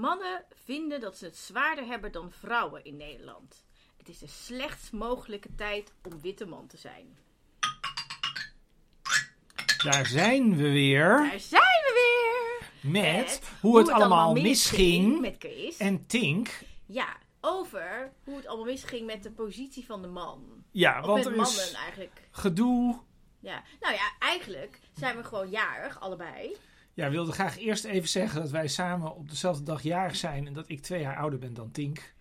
Mannen vinden dat ze het zwaarder hebben dan vrouwen in Nederland. Het is de slechtst mogelijke tijd om witte man te zijn. Daar zijn we weer Daar zijn we weer! met, Met hoe het allemaal misging. Met Chris. En Tink. Ja, over hoe het allemaal misging met de positie van de man. Ja, Of want met er mannen is eigenlijk. gedoe. Ja. Nou ja, eigenlijk zijn we gewoon jarig, allebei. Ja, ik wilde graag eerst even zeggen dat wij samen op dezelfde dag jarig zijn. En dat ik twee jaar ouder ben dan Tink.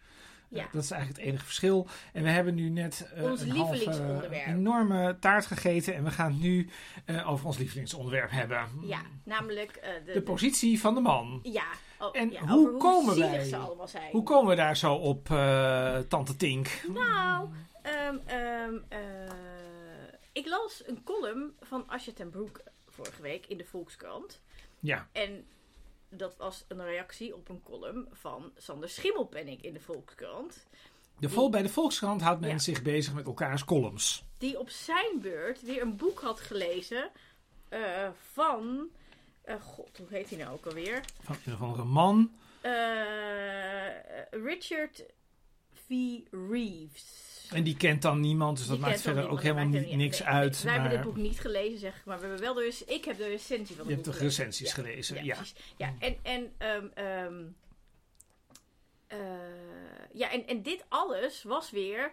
Ja. Eh, dat is eigenlijk het enige verschil. En we hebben nu net eh, Ons een halve, enorme taart gegeten. En we gaan het nu eh, over ons lievelingsonderwerp hebben. Ja, namelijk de, De positie van de man. Ja, oh, En ja, hoe komen wij- ze allemaal zijn. Hoe komen we daar zo op, Tante Tink? Nou, ehm, ehm, eh, ik las een column van Asja ten Broek vorige week in de Volkskrant. Ja, En dat was een reactie op een column van Sander Schimmelpenninck in de Volkskrant. de vol, bij de Volkskrant houdt men Ja. zich bezig met elkaars columns. Die op zijn beurt weer een boek had gelezen eh, van... eh, God, hoe heet hij nou ook alweer? Van een of andere man. Eh, Richard V. Reeves. En die kent dan niemand, dus dat maakt verder ook helemaal niks uit. nee, Wij hebben dit boek niet gelezen, zeg ik, maar we hebben wel de rec- ik heb de recensie van je het hebt boek toch gelezen. recensies Ja. gelezen? Ja. precies. Ja, en, en, ehm, ehm, eh, ja, en, en dit alles was weer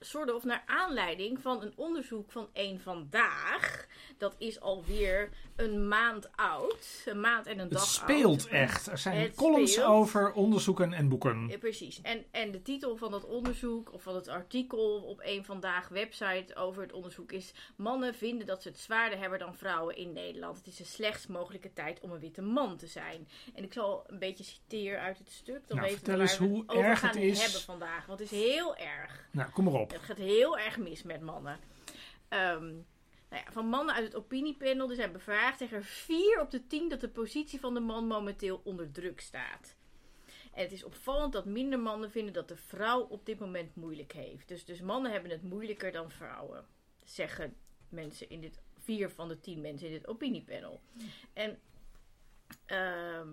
soort of naar aanleiding van een onderzoek van één vandaag. Dat is alweer een maand oud. Een maand en een Het dag speelt oud. echt. Er zijn Het columns speelt. over onderzoeken en boeken. Ja, precies. En, en de titel van dat onderzoek, of van het artikel op een vandaag website over het onderzoek is: Mannen vinden dat ze het zwaarder hebben dan vrouwen in Nederland. Het is de slechtst mogelijke tijd om een witte man te zijn. En ik zal een beetje citeren uit het stuk. Dan Nou, weten vertel eens hoe het erg gaan het is. hebben vandaag. Want het is heel erg. Nou, kom maar op. Het gaat heel erg mis met mannen. Ehm, nou ja, van mannen uit het opiniepanel, zijn bevraagd, zeggen er 4 op de 10 dat de positie van de man momenteel onder druk staat. En het is opvallend dat minder mannen vinden dat de vrouw op dit moment moeilijk heeft. Dus, dus mannen hebben het moeilijker dan vrouwen, zeggen mensen in dit, vier van de 10 mensen in dit opiniepanel. En ehm,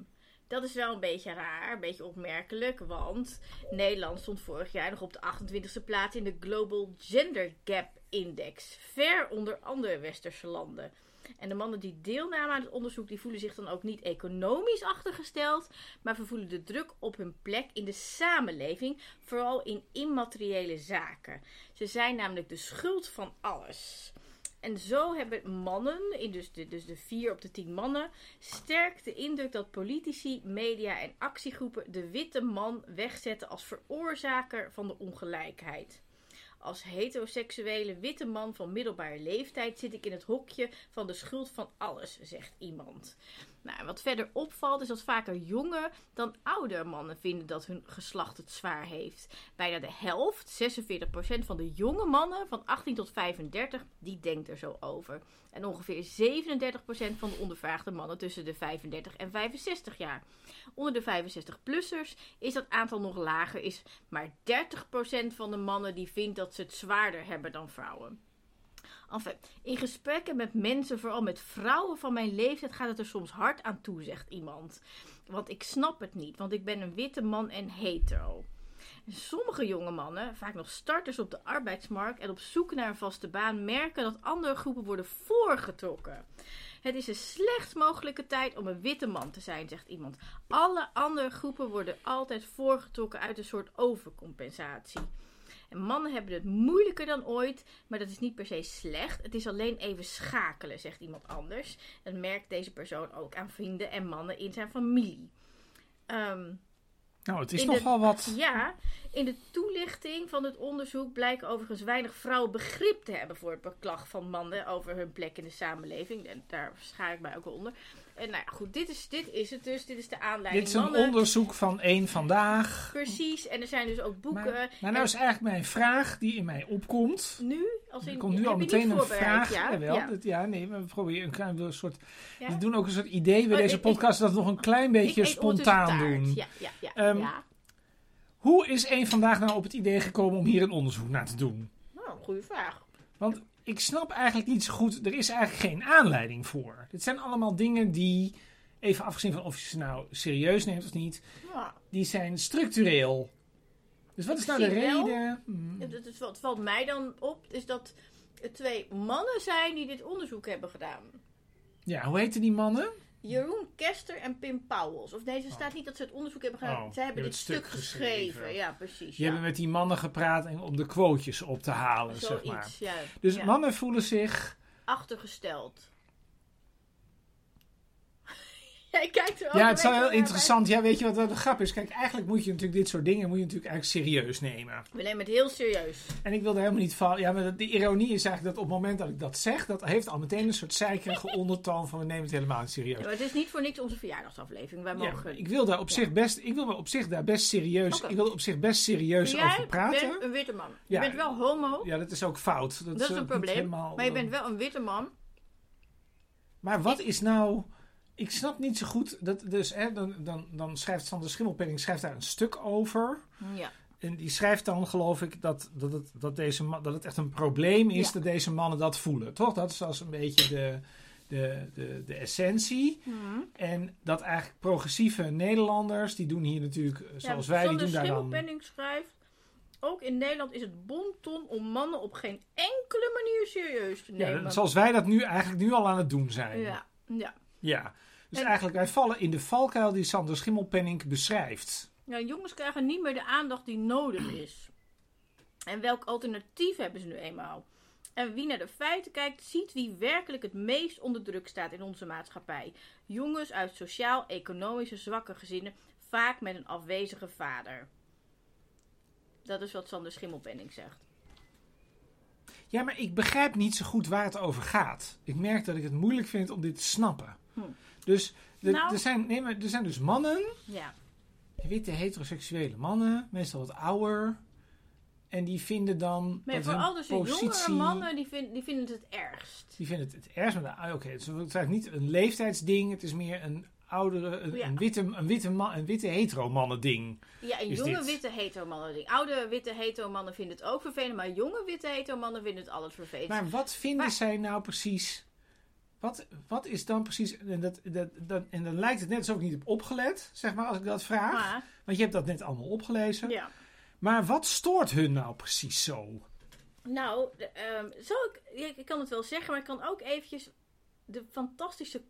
dat is wel een beetje raar, een beetje opmerkelijk, want Nederland stond vorig jaar nog op de 28e plaats in de Global Gender Gap Index, ver onder andere westerse landen. En de mannen die deelnamen aan het onderzoek, die voelen zich dan ook niet economisch achtergesteld, maar vervoelen de druk op hun plek in de samenleving, vooral in immateriële zaken. Ze zijn namelijk de schuld van alles. En zo hebben mannen, dus de, dus de vier op de tien mannen, sterk de indruk dat politici, media en actiegroepen de witte man wegzetten als veroorzaker van de ongelijkheid. Als heteroseksuele witte man van middelbare leeftijd zit ik in het hokje van de schuld van alles, zegt iemand. Nou, wat verder opvalt is dat vaker jonge dan oude mannen vinden dat hun geslacht het zwaar heeft. Bijna de helft, 46% van de jonge mannen van 18 tot 35, die denkt er zo over. En ongeveer 37% van de ondervraagde mannen tussen de 35 en 65 jaar. Onder de 65-plussers is dat aantal nog lager, is maar 30% van de mannen die vindt dat ze het zwaarder hebben dan vrouwen. Enfin, in gesprekken met mensen, vooral met vrouwen van mijn leeftijd, gaat het er soms hard aan toe, zegt iemand. Want ik snap het niet, want ik ben een witte man en hetero. Sommige jonge mannen, vaak nog starters op de arbeidsmarkt en op zoek naar een vaste baan, merken dat andere groepen worden voorgetrokken. Het is de slechtst mogelijke tijd om een witte man te zijn, zegt iemand. Alle andere groepen worden altijd voorgetrokken uit een soort overcompensatie. En mannen hebben het moeilijker dan ooit, maar dat is niet per se slecht. Het is alleen even schakelen, zegt iemand anders. En merkt deze persoon ook aan vrienden en mannen in zijn familie. Ehm, Nou, het is nogal wat. ja, in de toelichting van het onderzoek blijken overigens weinig vrouwen begrip te hebben voor het beklag van mannen over hun plek in de samenleving. En daar schaar ik mij ook wel onder. En nou ja, goed, dit is, dit is het dus. Dit is de aanleiding. Dit is een Mannen- onderzoek van één vandaag. Precies, en er zijn dus ook boeken. Maar, nou is eigenlijk mijn vraag die in mij opkomt. nu, als in, Er komt nu al meteen een vraag. Ja, Jawel, ja. dat- ja, nee, we proberen een klein een soort. Ja. We doen ook een soort idee bij Oh, deze ik- podcast dat we nog een klein beetje Ik spontaan doen. Ja, ja, ja. Ehm, ja. Hoe is één vandaag nou op het idee gekomen om hier een onderzoek naar te doen? Nou, goede vraag. Want ik snap eigenlijk niet zo goed. Er is eigenlijk geen aanleiding voor. Dit zijn allemaal dingen die even afgezien van of je ze nou serieus neemt of niet, Ja. die zijn structureel. Dus wat is nou de wel? reden? Hmm. Het, het, wat valt mij dan op, is dat het twee mannen zijn die dit onderzoek hebben gedaan. Ja, hoe heten die mannen? Jeroen Kester en Pim Pauwels. Of nee, er staat niet dat ze het onderzoek hebben gedaan. Oh, Zij hebben dit stuk geschreven. geschreven. Ja, precies. Die ja. hebben met die mannen gepraat en om de quotejes op te halen, zeg maar. ja. Dus ja. mannen voelen zich... Achtergesteld. Jij kijkt er ook Ja, het is wel heel interessant. Ja, weet je wat wel de grap is? Kijk, eigenlijk moet je natuurlijk dit soort dingen moet je natuurlijk eigenlijk serieus nemen. We nemen het heel serieus. En ik wilde helemaal niet van... Ja, maar de ironie is eigenlijk dat op het moment dat ik dat zeg... dat heeft al meteen een soort zeikerige ondertoon van... we nemen het helemaal niet Ja, serieus. maar het is niet voor niks onze verjaardagsaflevering. Wij Ja, mogen... ik wil daar op Ja. zich best... Ik wil me op zich daar best serieus... Ik wil er op zich best serieus Jij over praten. bent een witte man. Je Ja. bent wel homo. Ja, dat is ook fout. dat is eh, een probleem. helemaal- Maar je bent wel een witte man. Maar wat is nou... Ik snap niet zo goed... Dat, dus, hè, dan, dan, dan schrijft Sander Schimmelpenning schrijft daar een stuk over... Ja. En die schrijft dan, geloof ik, dat, dat, het, dat, deze ma- dat het echt een probleem is Ja. dat deze mannen dat voelen. Toch? Dat is als een beetje de, de, de, de essentie. Mhm. En dat eigenlijk progressieve Nederlanders, die doen hier natuurlijk, eh, zoals wij, die doen daar dan... Schimmelpenning schrijft... Ook in Nederland is het bonton om mannen op geen enkele manier serieus te Ja, nemen. dat- zoals wij dat nu eigenlijk nu al aan het doen zijn. ja, ja. Ja. Dus En- eigenlijk, wij vallen in de valkuil die Sander Schimmelpenning beschrijft. Ja, jongens krijgen niet meer de aandacht die nodig is. En welk alternatief hebben ze nu eenmaal? En wie naar de feiten kijkt, ziet wie werkelijk het meest onder druk staat in onze maatschappij. Jongens uit sociaal-economische zwakke gezinnen, vaak met een afwezige vader. Dat is wat Sander Schimmelpenning zegt. Ja, maar ik begrijp niet zo goed waar het over gaat. Ik merk dat ik het moeilijk vind om dit te snappen. Hm. Dus de- Nou- er, zijn, nee, maar er zijn dus mannen Ja, witte heteroseksuele mannen, meestal wat ouder. En die vinden dan. maar dat vooral dus de jongere mannen, die, vind- die vinden het het ergst. Die vinden het het ergst. Maar ah, Oké, het is is niet een leeftijdsding. Het is meer een oudere. Een, Ja. een witte, een witte, man, een witte hetero-mannen ding. Ja, een jonge dit? witte hetero-mannen. ding. Oude witte hetero-mannen vinden het ook vervelend, maar jonge witte hetero-mannen vinden het altijd vervelend. Maar wat vinden Maar- zij nou precies? Wat, wat is dan precies. En, dat, dat, dat, en dan lijkt het net alsof ik niet heb opgelet, zeg maar, als ik dat vraag. Maar, Want je hebt dat net allemaal opgelezen. ja. Maar wat stoort hun nou precies zo? Nou, ehm, zal ik, kan het wel zeggen, maar ik kan ook eventjes de fantastische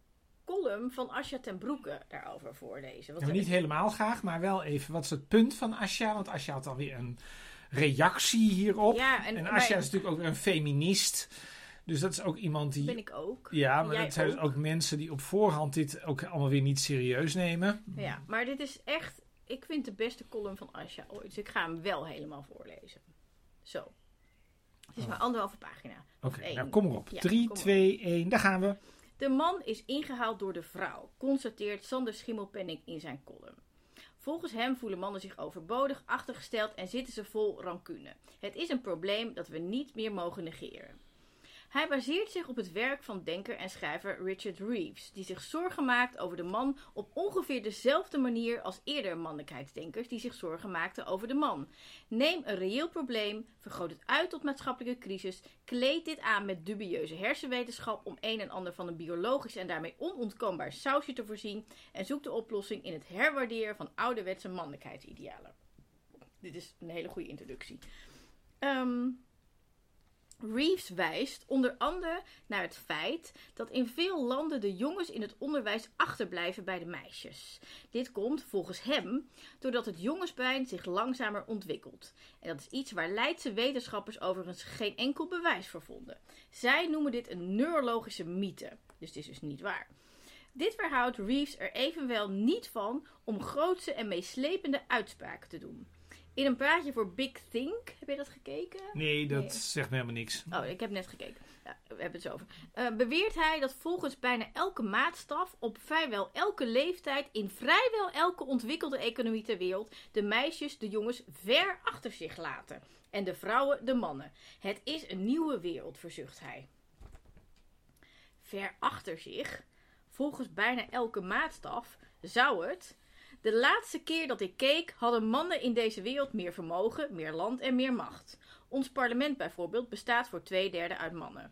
column van Asja ten Broeke daarover voorlezen. Want Nou, niet helemaal graag, maar wel even. Wat is het punt van Asja? Want Asja had alweer een reactie hierop. Ja, en, En Asja is natuurlijk ook weer een feminist. Dus dat is ook iemand die. ben ik ook. ja, maar dat zijn dus ook. ook mensen die op voorhand dit ook allemaal weer niet serieus nemen. Ja, maar dit is echt, ik vind de beste column van Asja ooit. Dus ik ga hem wel helemaal voorlezen. Zo. Het is maar anderhalve pagina. Oké, nou kom erop. Ja, 3, kom op. 2, 1, daar gaan we. De man is ingehaald door de vrouw, constateert Sander Schimmelpenning in zijn column. Volgens hem voelen mannen zich overbodig, achtergesteld en zitten ze vol rancune. Het is een probleem dat we niet meer mogen negeren. Hij baseert zich op het werk van denker en schrijver Richard Reeves, die zich zorgen maakt over de man op ongeveer dezelfde manier als eerder mannelijkheidsdenkers die zich zorgen maakten over de man. Neem een reëel probleem, vergroot het uit tot maatschappelijke crisis, kleed dit aan met dubieuze hersenwetenschap om een en ander van een biologisch en daarmee onontkoombaar sausje te voorzien en zoek de oplossing in het herwaarderen van ouderwetse mannelijkheidsidealen. Dit is een hele goede introductie. Ehm, Reeves wijst onder andere naar het feit dat in veel landen de jongens in het onderwijs achterblijven bij de meisjes. Dit komt volgens hem doordat het jongensbrein zich langzamer ontwikkelt. En dat is iets waar Leidse wetenschappers overigens geen enkel bewijs voor vonden. Zij noemen dit een neurologische mythe, dus het is dus niet waar. Dit weerhoudt Reeves er evenwel niet van om grootse en meeslepende uitspraken te doen. In een praatje voor Big Think, heb je dat gekeken? Nee, dat Nee. zegt me helemaal niks. Oh, ik heb net gekeken. Ja, we hebben het zo over. Eh, beweert hij dat volgens bijna elke maatstaf op vrijwel elke leeftijd in vrijwel elke ontwikkelde economie ter wereld de meisjes de jongens ver achter zich laten en de vrouwen de mannen. Het is een nieuwe wereld, verzucht hij. Ver achter zich, volgens bijna elke maatstaf, zou het. De laatste keer dat ik keek, hadden mannen in deze wereld meer vermogen, meer land en meer macht. Ons parlement bijvoorbeeld bestaat voor twee derde uit mannen.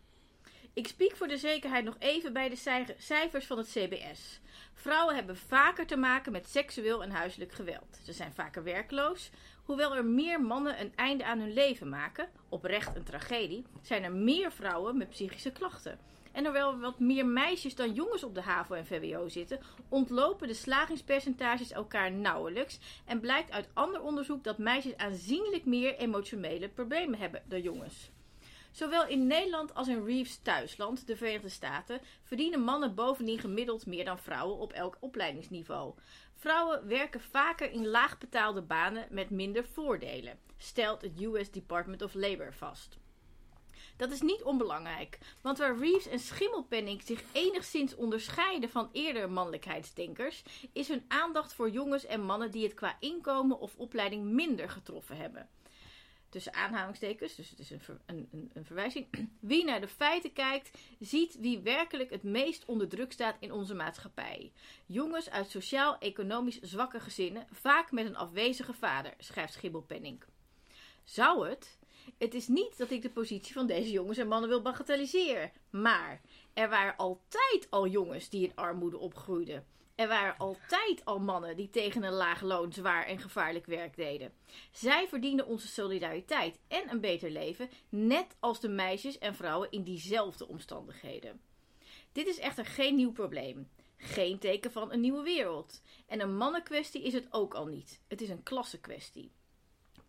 Ik spiek voor de zekerheid nog even bij de cij- cijfers van het CBS. Vrouwen hebben vaker te maken met seksueel en huiselijk geweld. Ze zijn vaker werkloos. Hoewel er meer mannen een einde aan hun leven maken, oprecht een tragedie, zijn er meer vrouwen met psychische klachten. En hoewel er wat meer meisjes dan jongens op de HAVO en VWO zitten, ontlopen de slagingspercentages elkaar nauwelijks. En blijkt uit ander onderzoek dat meisjes aanzienlijk meer emotionele problemen hebben dan jongens. Zowel in Nederland als in Reeves' thuisland, de Verenigde Staten, verdienen mannen bovendien gemiddeld meer dan vrouwen op elk opleidingsniveau. Vrouwen werken vaker in laagbetaalde banen met minder voordelen, stelt het US Department of Labor vast. Dat is niet onbelangrijk, want waar Reeves en Schimmelpenninck zich enigszins onderscheiden van eerdere mannelijkheidsdenkers, is hun aandacht voor jongens en mannen die het qua inkomen of opleiding minder getroffen hebben. Tussen aanhalingstekens, dus het is een, een, een, een verwijzing. Wie naar de feiten kijkt, ziet wie werkelijk het meest onder druk staat in onze maatschappij. Jongens uit sociaal-economisch zwakke gezinnen, vaak met een afwezige vader, schrijft Schibbelpenninck. Zou het? Het is niet dat ik de positie van deze jongens en mannen wil bagatelliseren. Maar er waren altijd al jongens die in armoede opgroeiden. Er waren altijd al mannen die tegen een laag loon zwaar en gevaarlijk werk deden. Zij verdienen onze solidariteit en een beter leven, net als de meisjes en vrouwen in diezelfde omstandigheden. Dit is echter geen nieuw probleem. Geen teken van een nieuwe wereld. En een mannenkwestie is het ook al niet. Het is een klassenkwestie.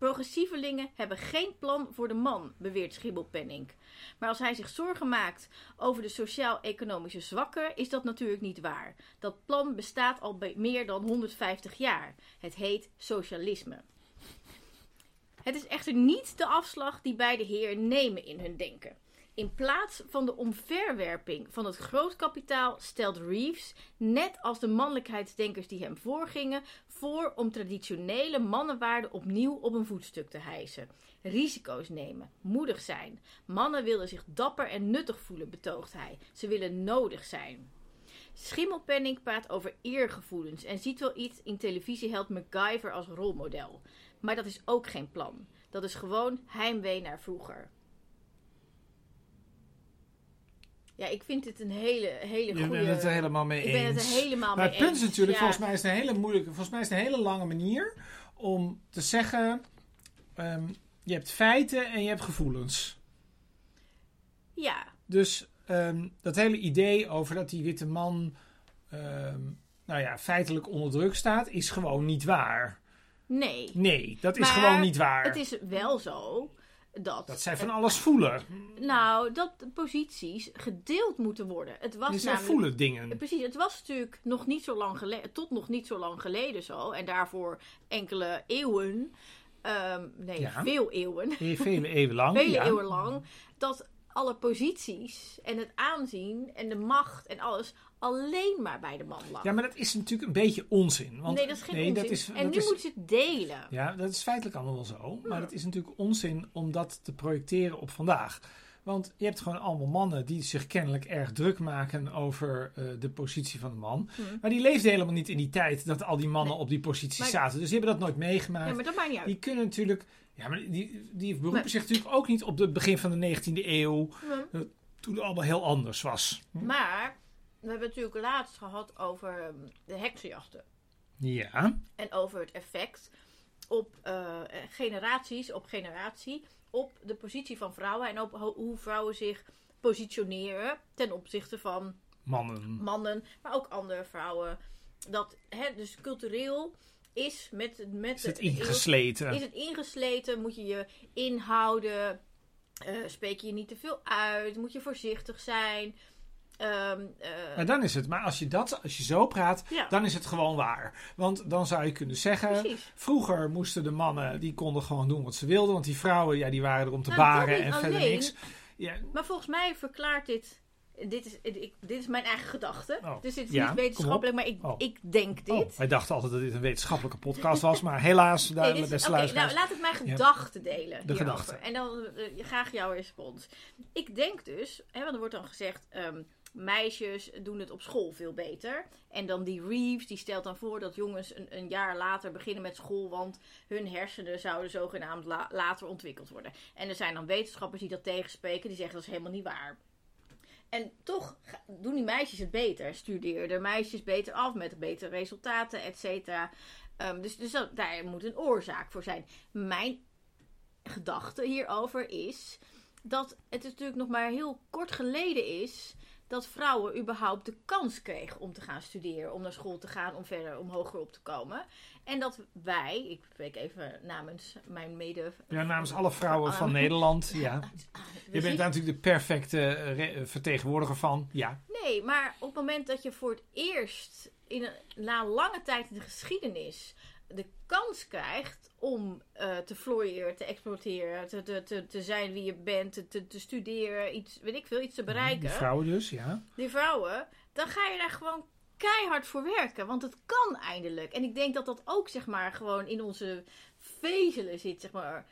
Progressievelingen hebben geen plan voor de man, beweert Schibbelpenninck. Maar als hij zich zorgen maakt over de sociaal-economische zwakken, is dat natuurlijk niet waar. Dat plan bestaat al be- meer dan 150 jaar. Het heet socialisme. Het is echter niet de afslag die beide heren nemen in hun denken. In plaats van de omverwerping van het grootkapitaal stelt Reeves, net als de mannelijkheidsdenkers die hem voorgingen, voor om traditionele mannenwaarden opnieuw op een voetstuk te hijsen. Risico's nemen, moedig zijn. Mannen willen zich dapper en nuttig voelen, betoogt hij. Ze willen nodig zijn. Schimmelpenning praat over eergevoelens en ziet wel iets in televisieheld MacGyver als rolmodel. Maar dat is ook geen plan. Dat is gewoon heimwee naar vroeger. Ja, ik vind dit een hele, hele goede... bent het er helemaal mee ik ben het eens. er helemaal maar mee het punt is eens. natuurlijk, Ja. volgens mij is het een hele moeilijke, volgens mij is het een hele lange manier om te zeggen, ehm, je hebt feiten en je hebt gevoelens. Ja, Dus ehm, dat hele idee over dat die witte man, ehm, nou ja, feitelijk onder druk staat, is gewoon niet waar. nee. Nee, dat is Maar gewoon niet waar. Het is wel zo dat... Dat zij van alles voelen. Nou, dat de posities gedeeld moeten worden. Het was Dus zij namelijk... voelen dingen. Precies, het was natuurlijk nog niet zo lang geleden, tot nog niet zo lang geleden zo. En daarvoor enkele eeuwen, ehm, nee, Ja. veel eeuwen, Vele eeuwen lang. vele ja. eeuwen lang, dat alle posities en het aanzien en de macht en alles alleen maar bij de man lag. Ja, maar dat is natuurlijk een beetje onzin. Want, nee, dat is geen nee, onzin. Dat is, en dat nu is, moeten ze het delen. Ja, dat is feitelijk allemaal wel zo. Maar het is natuurlijk onzin om dat te projecteren op vandaag. Want je hebt gewoon allemaal mannen die zich kennelijk erg druk maken over eh, de positie van de man. Hm. Maar die leefden helemaal niet in die tijd dat al die mannen Nee. op die positie Maar- zaten. Dus die hebben dat nooit meegemaakt. Ja, maar dat maakt niet uit. Die kunnen natuurlijk. Ja, maar die, die beroepen Maar- zich natuurlijk ook niet op het begin van de 19e eeuw. Hm. Toen het allemaal heel anders was. Maar we hebben het natuurlijk laatst gehad over ehm, de heksenjachten. Ja. En over het effect op eh, generaties, op generatie, op de positie van vrouwen en op ho- hoe vrouwen zich positioneren ten opzichte van Mannen. mannen, maar ook andere vrouwen. Dat, hè, dus cultureel is met, met Is het ingesleten? is het ingesleten, moet je je inhouden, eh, spreek je niet te veel uit, moet je voorzichtig zijn. Maar dan is het, maar als je, dat, als je zo praat, Ja. dan is het gewoon waar. Want dan zou je kunnen zeggen, Precies. vroeger moesten de mannen, die konden gewoon doen wat ze wilden. Want die vrouwen, ja, die waren er om te Nou, baren en verder niks. Ja, Maar volgens mij verklaart dit. Dit is, ik, dit is mijn eigen gedachte. Oh, Dus dit is ja, niet wetenschappelijk, maar ik, Oh. ik denk dit. oh, wij dachten altijd dat dit een wetenschappelijke podcast was. Maar helaas, Nee, daar, beste luisteraars. nou laat ik mijn gedachten delen. hierover. gedachten. En dan eh, graag jouw respons. Ik denk dus, hè, want er wordt dan gezegd. ehm, meisjes doen het op school veel beter. En dan die Reeves, die stelt dan voor dat jongens een, een jaar later beginnen met school. Want hun hersenen zouden zogenaamd la- later ontwikkeld worden. En er zijn dan wetenschappers die dat tegenspreken. Die zeggen dat is helemaal niet waar. En toch doen die meisjes het beter. Studeerden de meisjes beter af met betere resultaten, et cetera. Ehm, dus dus daar moet een oorzaak voor zijn. Mijn gedachte hierover is dat het natuurlijk nog maar heel kort geleden is dat vrouwen überhaupt de kans kregen om te gaan studeren, om naar school te gaan, om verder, om hoger op te komen. En dat wij, ik spreek even namens mijn mede. Ja, namens alle vrouwen van Ah. Nederland. Ja. Je bent zien- daar natuurlijk de perfecte eh, eh, vertegenwoordiger van. Ja. Nee, maar op het moment dat je voor het eerst in een, na lange tijd in de geschiedenis de kans krijgt om eh, te floreren, te exploiteren, te, te, te, te zijn wie je bent, te, te, studeren, iets, weet ik veel, iets te bereiken. Die vrouwen dus, ja. die vrouwen, dan ga je daar gewoon keihard voor werken. Want het kan eindelijk. En ik denk dat dat ook, zeg maar, gewoon in onze vezelen zit, zeg maar,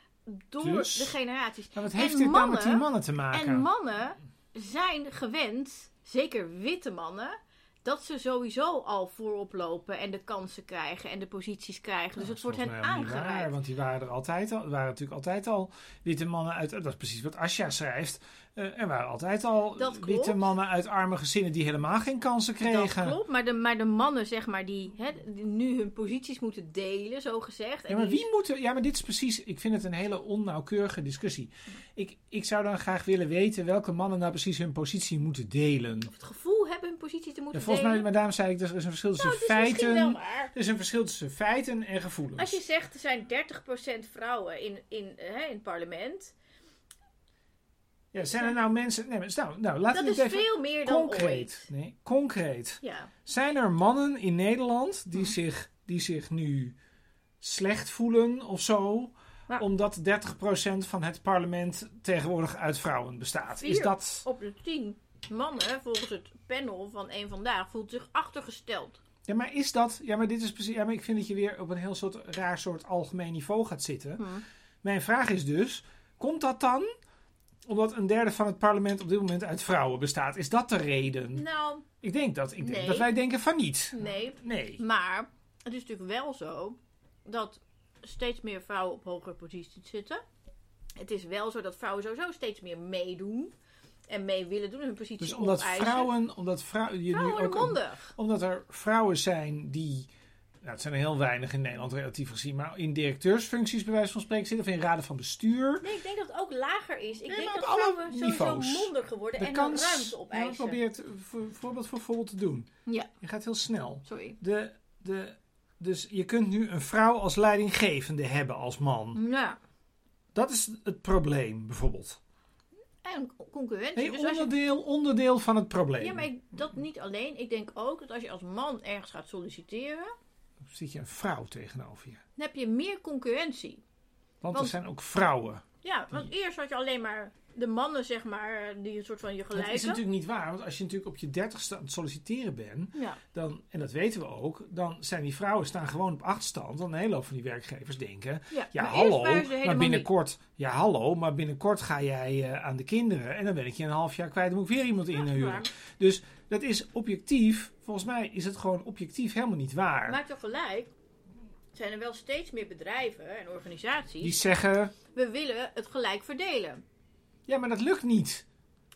door Dus? de generaties. Maar wat En heeft dit dan met die mannen- mannen te maken? En mannen zijn gewend, zeker witte mannen, dat ze sowieso al voorop lopen en de kansen krijgen en de posities krijgen. Dus het wordt hen waar, aangereikt. want die waren er altijd al. Er waren natuurlijk altijd al witte mannen uit. Dat is precies wat Asja schrijft. Eh, er waren altijd al Dat klopt. witte mannen uit arme gezinnen die helemaal geen kansen kregen. Dat klopt, maar de, maar de mannen, zeg maar, die, hè, die nu hun posities moeten delen, zo gezegd. Ja, maar wie moet er- Ja, maar dit is precies. Ik vind het een hele onnauwkeurige discussie. Ik, ik zou dan graag willen weten welke mannen nou precies hun positie moeten delen. Of het gevoel hebben hun positie te Ja, moeten volgens mij, maar daarom zei ik, er is een verschil tussen Nou, wel feiten. Er is een verschil tussen feiten en gevoelens. Als je zegt er zijn 30% vrouwen in, in, hè, in het parlement, Ja, zijn er nou mensen. Nee, maar nou, nou laten dat we is veel meer dan concreet. ooit. Nee, concreet. Ja. Zijn er mannen in Nederland die, Mhm. zich, die zich nu slecht voelen of zo? Ja. Omdat 30% van het parlement tegenwoordig uit vrouwen bestaat. Is dat. Op de 10 mannen, volgens het panel van één Vandaag, voelt zich achtergesteld. Ja, maar is dat. Ja, maar dit is precies. Ja, maar ik vind dat je weer op een heel soort raar soort algemeen niveau gaat zitten. Hm. Mijn vraag is dus: komt dat dan omdat een derde van het parlement op dit moment uit vrouwen bestaat? Is dat de reden? Nou, Ik denk dat. Ik denk Nee. dat wij denken van niet. nee. Nee. Maar het is natuurlijk wel zo dat steeds meer vrouwen op hogere posities zitten. Het is wel zo dat vrouwen sowieso steeds meer meedoen. En mee willen doen hun positie Dus omdat opeisen. vrouwen, omdat vrouwen, je nu ook, mondig. omdat er vrouwen zijn die, nou, het zijn er heel weinig in Nederland relatief gezien, maar in directeursfuncties bij wijze van spreken zitten of in raden van bestuur. Nee, ik denk dat het ook lager is. Ik Nee, denk dat op alle vrouwen sowieso niveaus. mondiger worden De en kans, dan ruimte opeisen. probeer het voor, voorbeeld voor voorbeeld te doen. Ja, Je gaat heel snel. sorry. De, de, dus je kunt nu een vrouw als leidinggevende hebben als man. Ja. Dat is het probleem bijvoorbeeld. En concurrentie. Nee, dus je onderdeel, onderdeel van het probleem. Ja, maar ik, dat niet alleen. Ik denk ook dat als je als man ergens gaat solliciteren, Dan zit je een vrouw tegenover je. dan heb je meer concurrentie. Want, Want- er zijn ook vrouwen. Ja, want eerst had je alleen maar de mannen, zeg maar, die een soort van je Dat gelijken. is natuurlijk niet waar, want als je natuurlijk op je dertigste aan het solliciteren bent, Ja, dan, en dat weten we ook, dan zijn die vrouwen staan gewoon op achterstand. Want een hele hoop van die werkgevers denken, ja. ja maar hallo, maar binnenkort, ja hallo, maar binnenkort ga jij eh, aan de kinderen en dan ben ik je een half jaar kwijt, dan moet ik weer iemand. Ja, inhuren. Dus dat is objectief, volgens mij is het gewoon objectief helemaal niet waar. Maar tegelijk zijn er wel steeds meer bedrijven en organisaties. Die zeggen, We willen het gelijk verdelen. Ja maar dat lukt niet.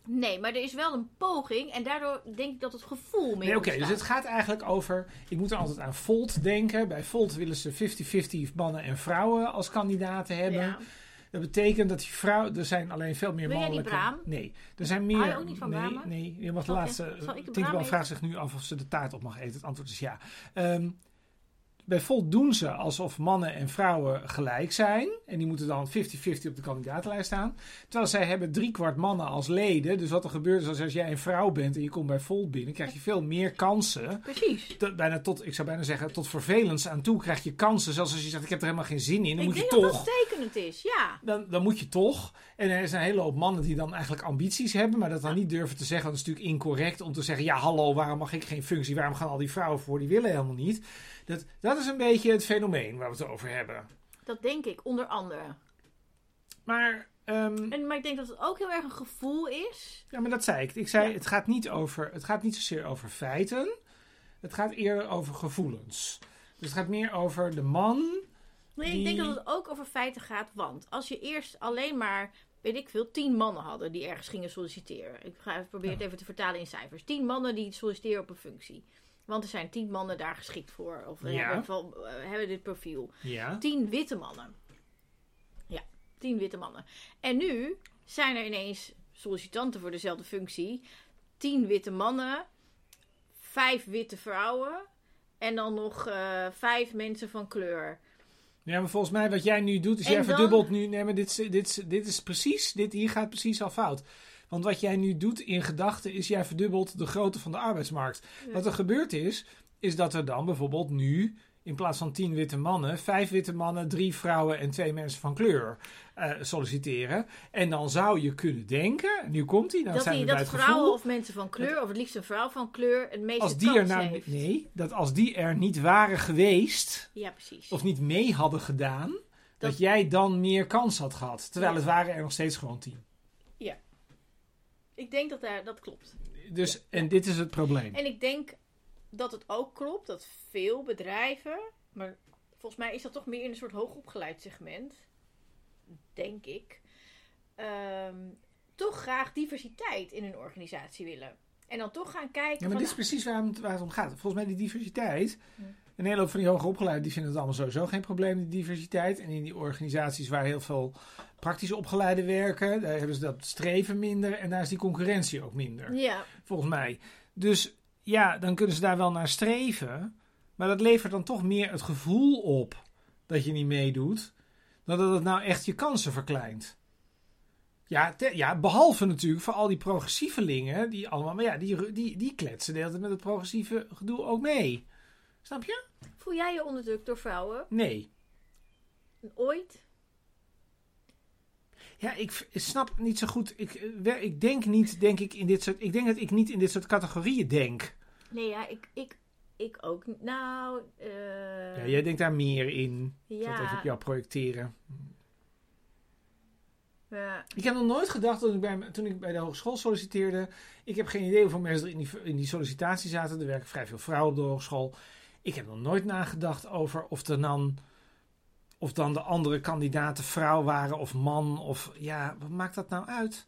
Nee, maar er is wel een poging en daardoor denk ik dat het gevoel meer Nee, oké, dus het gaat eigenlijk over. Ik moet er altijd aan Volt denken. Bij Volt willen ze 50-50 mannen en vrouwen als kandidaten hebben. Ja. Dat betekent dat die vrouwen. Er zijn alleen veel meer mannelijke. braam? Nee, er zijn meer. Hou je ook niet van nee, bramen? nee. De laatste. Tinkerbell vraagt zich nu af of ze de taart op mag eten. Het antwoord is ja. Ehm, bij Volt doen ze alsof mannen en vrouwen gelijk zijn. En die moeten dan 50-50 op de kandidatenlijst staan. Terwijl zij hebben driekwart mannen als leden. Dus wat er gebeurt is als, als jij een vrouw bent en je komt bij Volt binnen, krijg je veel meer kansen. Precies. Tot- bijna tot, ik zou bijna zeggen, tot vervelens aan toe krijg je kansen. Zelfs als je zegt, ik heb er helemaal geen zin in, dan ik moet je denk toch. dat dat tekenend is, ja. Dan, dan moet je toch. En er zijn een hele hoop mannen die dan eigenlijk ambities hebben, maar dat dan niet durven te zeggen. Dat is natuurlijk incorrect om te zeggen: ja, hallo, waarom mag ik geen functie? Waarom gaan al die vrouwen voor? Die willen helemaal niet. Dat, dat is een beetje het fenomeen waar we het over hebben. Dat denk ik, onder andere. Maar, ehm, En, maar ik denk dat het ook heel erg een gevoel is. ja, maar dat zei ik. Ik zei: Ja. het, gaat niet over, het gaat niet zozeer over feiten, het gaat eerder over gevoelens. Dus het gaat meer over de man. Nee, Die- ik denk dat het ook over feiten gaat. Want als je eerst alleen maar weet ik veel, tien mannen hadden die ergens gingen solliciteren. Ik ga even proberen het even te vertalen in cijfers. Tien mannen die solliciteren op een functie. Want er zijn tien mannen daar geschikt voor. Of Ja. hebben, van, eh, hebben dit profiel. Ja. Tien witte mannen. Ja, tien witte mannen. En nu zijn er ineens sollicitanten voor dezelfde functie. Tien witte mannen. Vijf witte vrouwen. En dan nog eh, vijf mensen van kleur. Ja, maar volgens mij wat jij nu doet, is En jij dan- verdubbelt nu. Nee, maar dit, dit, dit is precies, dit hier gaat precies al fout. Want wat jij nu doet in gedachten is jij verdubbelt de grootte van de arbeidsmarkt. Ja. Wat er gebeurd is, is dat er dan bijvoorbeeld nu in plaats van tien witte mannen, vijf witte mannen, drie vrouwen en twee mensen van kleur eh, solliciteren. En dan zou je kunnen denken, nu komt hij, dan dat zijn die, we bij dat het vrouwen gevoel. of mensen van kleur, of het liefst een vrouw van kleur, het meeste Als die er nou, heeft. nee, dat als die er niet waren geweest, Ja, precies. of niet mee hadden gedaan, dat, Dat- jij dan meer kans had gehad. Terwijl Ja. het waren er nog steeds gewoon tien. Ik denk dat daar, dat klopt. Dus, en dit is het probleem. En ik denk dat het ook klopt dat veel bedrijven, maar volgens mij is dat toch meer in een soort hoogopgeleid segment, denk ik, ehm, toch graag diversiteit in hun organisatie willen. En dan toch gaan kijken. Ja, maar dit is precies waar het, waar het om gaat. Volgens mij die diversiteit. Ja. Een hele hoop van die hoger opgeleiden die vinden het allemaal sowieso geen probleem, die diversiteit. En in die organisaties waar heel veel praktisch opgeleiden werken, daar hebben ze dat streven minder. En daar is die concurrentie ook minder. ja, volgens mij. Dus ja, dan kunnen ze daar wel naar streven. Maar dat levert dan toch meer het gevoel op dat je niet meedoet. Dan dat het nou echt je kansen verkleint. Ja, te- ja behalve natuurlijk voor al die progressievelingen. Die allemaal, maar ja, die, die, die kletsen de hele tijd met het progressieve gedoe ook mee. Snap je? voel jij je onderdrukt door vrouwen? Nee. Ooit? Ja, ik snap niet zo goed. Ik, eh, ik denk niet, denk ik, in dit soort. Ik denk dat ik niet in dit soort categorieën denk. Nee, ja, ik, ik, ik ook. niet. Nou, eh, Ja, jij denkt daar meer in. Ik zal het even ja, op jou projecteren. ja, Ik heb nog nooit gedacht toen ik bij, toen ik bij de hogeschool solliciteerde. Ik heb geen idee hoeveel mensen er in die, in die sollicitatie zaten. Er werken vrij veel vrouwen op de hogeschool. Ik heb nog nooit nagedacht over of er dan. Of dan de andere kandidaten vrouw waren of man. Of ja, wat maakt dat nou uit?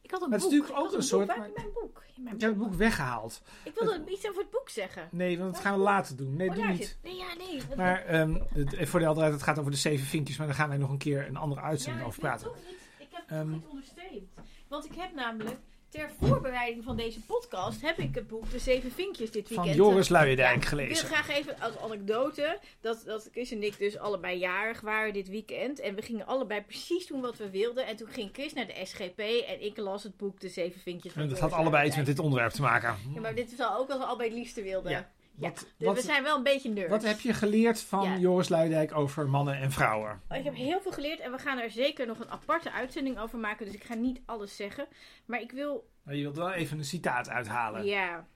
Ik had een Maar het boek. is natuurlijk ook een soort- Boek. Mijn boek? Mijn Ik heb het boek weggehaald. Ik wilde iets over het boek zeggen. Nee, want dat gaan we later doen. Nee, oh, doe niet. Nee, ja, nee. Maar ehm, het, voor de helderheid, het gaat over de zeven vinkjes. Maar daar gaan wij nog een keer een andere uitzending over praten. ik heb Ehm. toch iets onderstreept. Want ik heb namelijk ter voorbereiding van deze podcast heb ik het boek De Zeven Vinkjes dit weekend. Van Joris Luijendijk Ja, Ik gelezen. wil graag even als anekdote dat, dat Chris en ik dus allebei jarig waren dit weekend. En we gingen allebei precies doen wat we wilden. En toen ging Chris naar de SGP en ik las het boek De Zeven Vinkjes van En dat Joris had allebei iets met dit onderwerp te maken. Ja, maar dit is wel ook wat we allebei het liefste wilden. Ja. Ja. Wat, Dus wat, we zijn wel een beetje nerds. wat heb je geleerd van Ja. Joris Luijendijk over mannen en vrouwen? Ik heb heel veel geleerd en we gaan er zeker nog een aparte uitzending over maken. Dus ik ga niet alles zeggen. Maar ik wil. Maar je wilt wel even een citaat uithalen. Ja.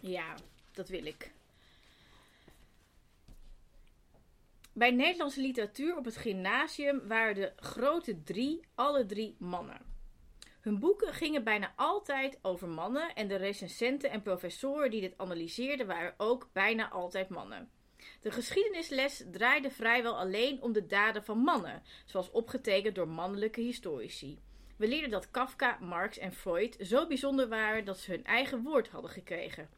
Ja, dat wil ik. Bij Nederlandse literatuur op het gymnasium waren de grote drie alle drie mannen. Hun boeken gingen bijna altijd over mannen en de recensenten en professoren die dit analyseerden waren ook bijna altijd mannen. De geschiedenisles draaide vrijwel alleen om de daden van mannen, zoals opgetekend door mannelijke historici. We leerden dat Kafka, Marx en Freud zo bijzonder waren dat ze hun eigen woord hadden gekregen.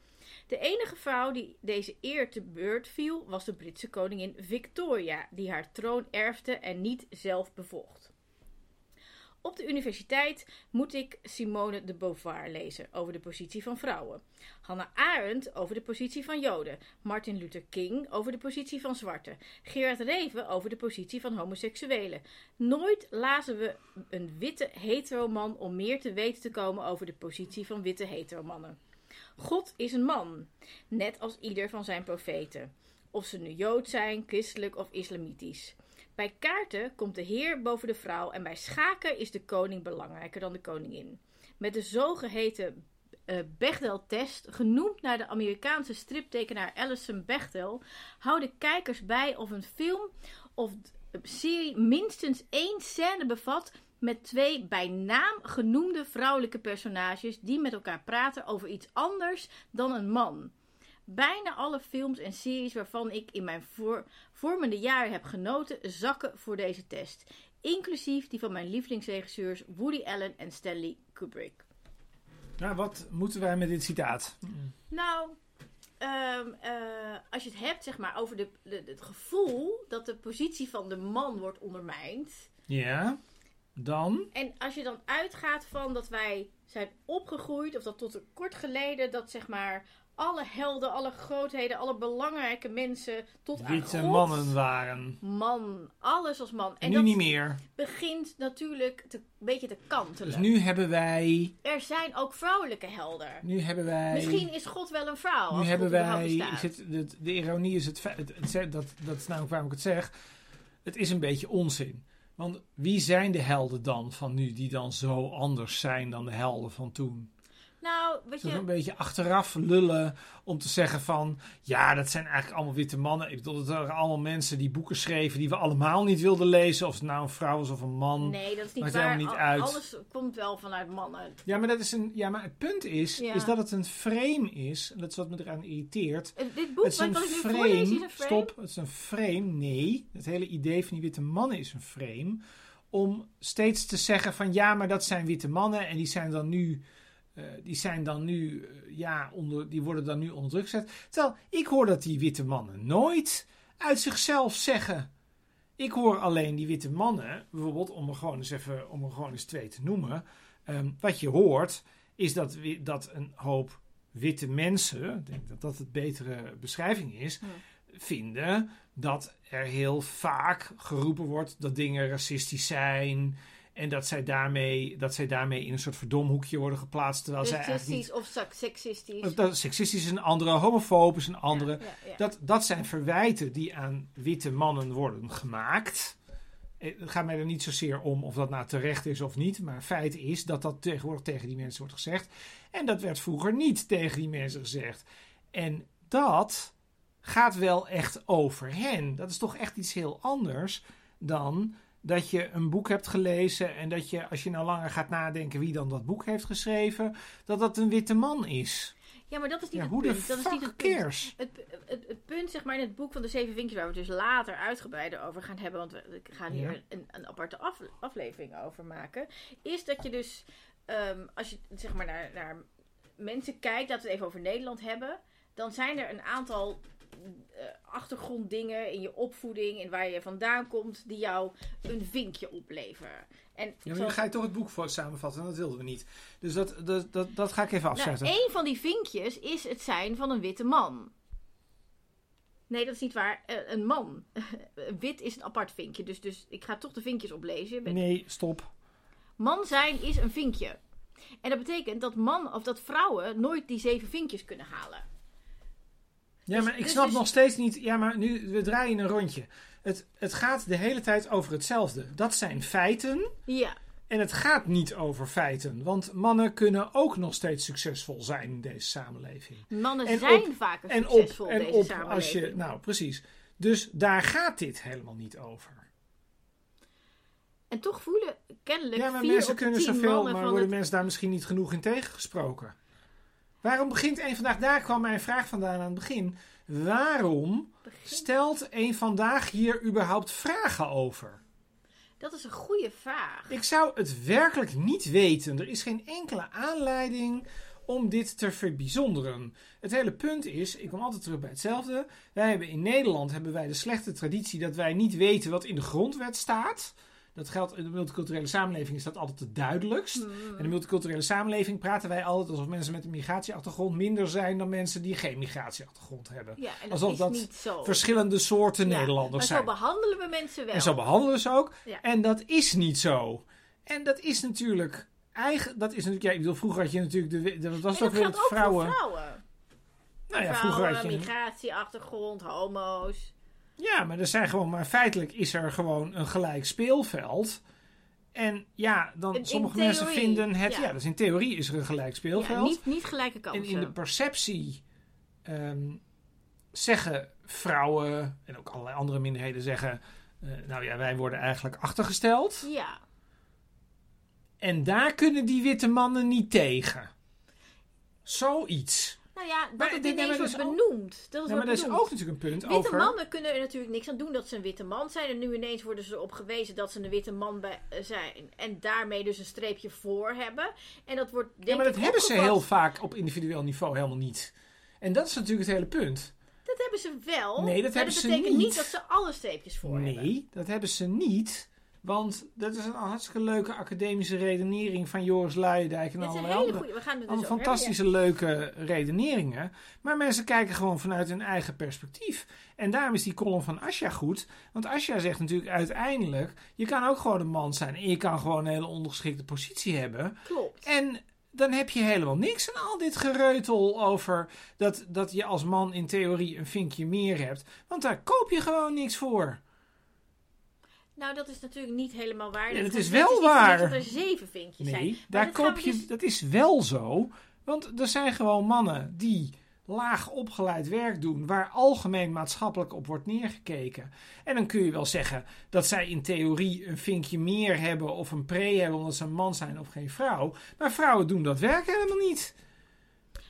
De enige vrouw die deze eer te beurt viel was de Britse koningin Victoria, die haar troon erfde en niet zelf bevocht. Op de universiteit moet ik Simone de Beauvoir lezen over de positie van vrouwen. Hannah Arendt over de positie van Joden. Martin Luther King over de positie van zwarten. Gerard Reven over de positie van homoseksuelen. Nooit lazen we een witte heteroman om meer te weten te komen over de positie van witte heteromannen. God is een man, net als ieder van zijn profeten. Of ze nu Jood zijn, christelijk of islamitisch. Bij kaarten komt de heer boven de vrouw en bij schaken is de koning belangrijker dan de koningin. Met de zogeheten eh, Bechdel-test, genoemd naar de Amerikaanse striptekenaar Alison Bechdel, houden kijkers bij of een film of d- serie minstens één scène bevat met twee bij naam genoemde vrouwelijke personages die met elkaar praten over iets anders dan een man. Bijna alle films en series waarvan ik in mijn voor, vormende jaren heb genoten, zakken voor deze test. Inclusief die van mijn lievelingsregisseurs Woody Allen en Stanley Kubrick. Nou, wat moeten wij met dit citaat? Nou, ehm, eh, als je het hebt zeg maar, over de, de- het gevoel dat de positie van de man wordt ondermijnd. Ja, dan? En als je dan uitgaat van dat wij zijn opgegroeid, of dat tot een kort geleden, dat zeg maar alle helden, alle grootheden, alle belangrijke mensen tot aan God, mannen waren. Man, alles als man. En nu dat niet meer. begint natuurlijk te, een beetje te kantelen. Dus nu hebben wij... Er zijn ook vrouwelijke helden. Nu hebben wij... Misschien is God wel een vrouw. Nu hebben wij... het, de, de ironie is het, het, dat, dat is namelijk waarom ik het zeg. Het is een beetje onzin. Want wie zijn de helden dan van nu die dan zo anders zijn dan de helden van toen? Nou, je, een beetje achteraf lullen om te zeggen van... Ja, dat zijn eigenlijk allemaal witte mannen. Ik bedoel, het waren allemaal mensen die boeken schreven... die we allemaal niet wilden lezen. Of het nou een vrouw is of een man. nee, dat is niet Maakt waar. helemaal niet uit. Alles komt wel vanuit mannen. Ja, maar, dat is een, ja, maar het punt is, Ja. is dat het een frame is. En dat is wat me eraan irriteert. Eh, Dit boek, Het is wat, een wat ik nu voorlees, is een frame. Stop, het is een frame. Nee, het hele idee van die witte mannen is een frame. Om steeds te zeggen van ja, maar dat zijn witte mannen en die zijn dan nu, eh, die zijn dan nu, eh, ja, onder, die worden dan nu onder druk gezet. Terwijl ik hoor dat die witte mannen nooit uit zichzelf zeggen. Ik hoor alleen die witte mannen, bijvoorbeeld om er gewoon eens even, om er gewoon eens twee te noemen. Ehm, wat je hoort, is dat, dat een hoop witte mensen, ik denk dat dat het betere beschrijving is, vinden dat er heel vaak geroepen wordt dat dingen racistisch zijn. En dat zij daarmee, dat zij daarmee in een soort verdomhoekje worden geplaatst. Terwijl zij eigenlijk niet. Of sek- seksistisch. Of Dat seksistisch is een andere, homofoob is een andere. Ja, ja, ja. Dat, dat zijn verwijten die aan witte mannen worden gemaakt. Eh, Het gaat mij er niet zozeer om of dat nou terecht is of niet. Maar feit is dat dat tegenwoordig tegen die mensen wordt gezegd. En dat werd vroeger niet tegen die mensen gezegd. En dat gaat wel echt over hen. Dat is toch echt iets heel anders dan dat je een boek hebt gelezen. En dat je, als je nou langer gaat nadenken wie dan dat boek heeft geschreven, dat dat een witte man is. Ja, maar dat is niet Ja, het hoe de punt. Dat is niet het punt. Het, het, het punt, zeg maar, in het boek van de zeven vinkjes, waar we het dus later uitgebreider over gaan hebben, want we gaan hier Ja. een, een aparte af- aflevering over maken, is dat je dus, ehm, als je zeg maar naar, naar mensen kijkt, dat we het even over Nederland hebben, dan zijn er een aantal achtergronddingen in je opvoeding en waar je vandaan komt, die jou een vinkje opleveren. En Ja, maar nu zoals- ga je toch het boek voor samenvatten en dat wilden we niet. Dus dat, dat, dat, dat ga ik even Nou, afzetten. een van die vinkjes is het zijn van een witte man. Nee, dat is niet waar. Eh, een man. Wit is een apart vinkje. Dus, dus ik ga toch de vinkjes oplezen. Met- Nee, stop. Man zijn is een vinkje. En dat betekent dat man of dat vrouwen nooit die zeven vinkjes kunnen halen. Ja, Dus- maar ik dus- snap dus- nog steeds niet. Ja, maar nu, we draaien een rondje. Het, het gaat de hele tijd over hetzelfde. Dat zijn feiten. Ja. En het gaat niet over feiten. Want mannen kunnen ook nog steeds succesvol zijn in deze samenleving. Mannen En zijn op- vaker En op, succesvol in deze op samenleving. als je. Nou, precies. Dus daar gaat dit helemaal niet over. En toch voelen kennelijk Ja, maar vier mensen kunnen zoveel, maar worden het... mensen daar misschien niet genoeg in tegengesproken? Waarom begint een vandaag? Daar kwam mijn vraag vandaan aan het begin. Waarom stelt een vandaag hier überhaupt vragen over? Dat is een goede vraag. Ik zou het werkelijk niet weten. Er is geen enkele aanleiding om dit te verbijzonderen. Het hele punt is, ik kom altijd terug bij hetzelfde. Wij hebben in Nederland hebben wij de slechte traditie dat wij niet weten wat in de grondwet staat. Dat geldt in de multiculturele samenleving is dat altijd het duidelijkst. Hmm. In de multiculturele samenleving praten wij altijd alsof mensen met een migratieachtergrond minder zijn dan mensen die geen migratieachtergrond hebben. Ja, en dat Alsof is dat niet zo. Verschillende soorten Ja, Nederlanders maar zijn. zo behandelen we mensen wel. En zo behandelen ze ook. Ja. En dat is niet zo. En dat is natuurlijk. Eigen, dat is natuurlijk. Ja, ik bedoel, vroeger had je natuurlijk. De, wat was En dat weer? geldt Het vrouwen. vrouwen. Nou ja, vrouwen, vroeger had je. een- migratieachtergrond, homo's. Ja, maar er zijn gewoon. Maar feitelijk is er gewoon een gelijk speelveld. En ja, dan In- sommige mensen vinden het. ja. Ja. dus in theorie is er een gelijk Ja, speelveld. niet, niet gelijke kansen. en in de perceptie ehm, zeggen vrouwen en ook allerlei andere minderheden zeggen. eh, nou ja, wij worden eigenlijk achtergesteld. Ja, En daar kunnen die witte mannen niet tegen. Zoiets. Nou ja, dat Maar het ineens wordt dat benoemd. Dat is Ja, wat maar is benoemd. ook natuurlijk een punt Witte over... mannen kunnen er natuurlijk niks aan doen dat ze een witte man zijn. En nu ineens worden ze erop gewezen dat ze een witte man bij- eh, zijn. En daarmee dus een streepje voor hebben. En dat wordt denk Ja, maar dat ik hebben ze heel vaak op individueel niveau helemaal niet. En dat is natuurlijk het hele punt. Dat hebben ze wel. Nee, dat maar hebben dat ze betekent niet. niet dat ze alle streepjes voor hebben. Nee, dat hebben ze niet. Want dat is een hartstikke leuke academische redenering van Joris Luijendijk en hele andere. goede. We gaan dus hebben, fantastische leuke redeneringen. Maar mensen kijken gewoon vanuit hun eigen perspectief. En daarom is die column van Asja goed. Want Asja zegt natuurlijk uiteindelijk... je kan ook gewoon een man zijn. En je kan gewoon een hele ondergeschikte positie hebben. Klopt. En dan heb je helemaal niks aan al dit gereutel over... Dat, dat je als man in theorie een vinkje meer hebt. Want daar koop je gewoon niks voor. Nou, dat is natuurlijk niet helemaal waar. Ja, dat Het is wel waar. Dat er zeven vinkjes zijn. Nee, Maar daar dat koop je, dus- dat is wel zo. Want er zijn gewoon mannen die laag opgeleid werk doen, waar algemeen maatschappelijk op wordt neergekeken. En dan kun je wel zeggen dat zij in theorie een vinkje meer hebben of een pre hebben omdat ze een man zijn of geen vrouw. Maar vrouwen doen dat werk helemaal niet.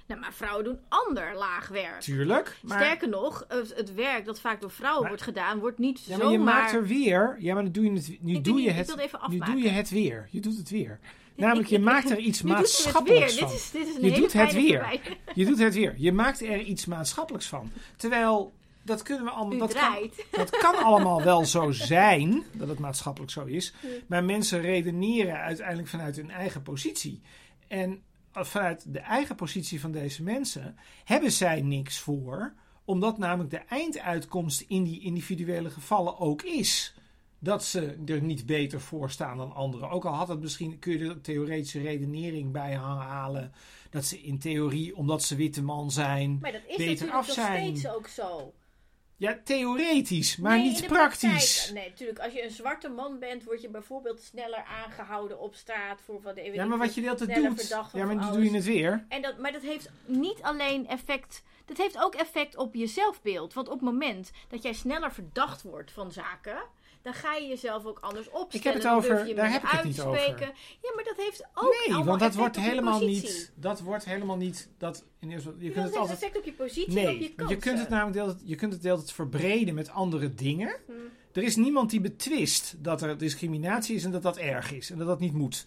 Nou, maar vrouwen doen ander laag werk. Tuurlijk. Maar, Sterker nog, het, werk dat vaak door vrouwen Maar- wordt gedaan, wordt niet ja, maar zomaar... je maakt er weer. Ja, maar dan doe je het, nu Ik doe je het. Nu doe je het weer. Je doet het weer. Namelijk, je maakt er iets maatschappelijks weer. van. Dit is, dit is een Je hele doet het weer. Je doet het weer. Je maakt er iets maatschappelijks van. Terwijl, dat kunnen we allemaal... Dat kan, dat kan allemaal wel zo zijn, dat het maatschappelijk zo is. Maar mensen redeneren uiteindelijk vanuit hun eigen positie. En vanuit de eigen positie van deze mensen hebben zij niks voor. Omdat namelijk de einduitkomst in die individuele gevallen ook is dat ze er niet beter voor staan dan anderen. Ook al had het misschien, kun je er een theoretische redenering bij halen. Dat ze in theorie, omdat ze witte man zijn. Maar dat is beter natuurlijk af nog zijn. steeds ook zo. Ja, theoretisch, maar Nee, niet de praktisch. praktijk- nee, natuurlijk. Als je een zwarte man bent, word je bijvoorbeeld sneller aangehouden op straat voor wat Ja, maar wat je de sneller doet. Ja, maar nu alles. doe je het weer. En dat, maar dat heeft niet alleen effect. Dat heeft ook effect op je zelfbeeld. Want op het moment dat jij sneller verdacht wordt van zaken. Dan ga je jezelf ook anders opstellen. Ik heb het over- je daar heb ik het niet uitspreken. Ja, maar dat heeft ook Nee, want dat wordt helemaal niet. Dat wordt helemaal niet. Dat, in eerste, je kunt het altijd. effect op je positie en op je Nee, kansen. je kunt het namelijk de hele tijd- je kunt het de hele tijd verbreden met andere dingen. Hm. Er is niemand die betwist dat er discriminatie is en dat dat erg is en dat dat niet moet.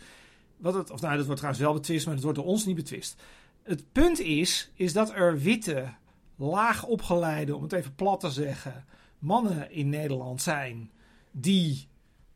Wat het, of nou, dat wordt trouwens wel betwist, maar dat wordt door ons niet betwist. Het punt is, is dat er witte, laag opgeleide, om het even plat te zeggen, mannen in Nederland zijn die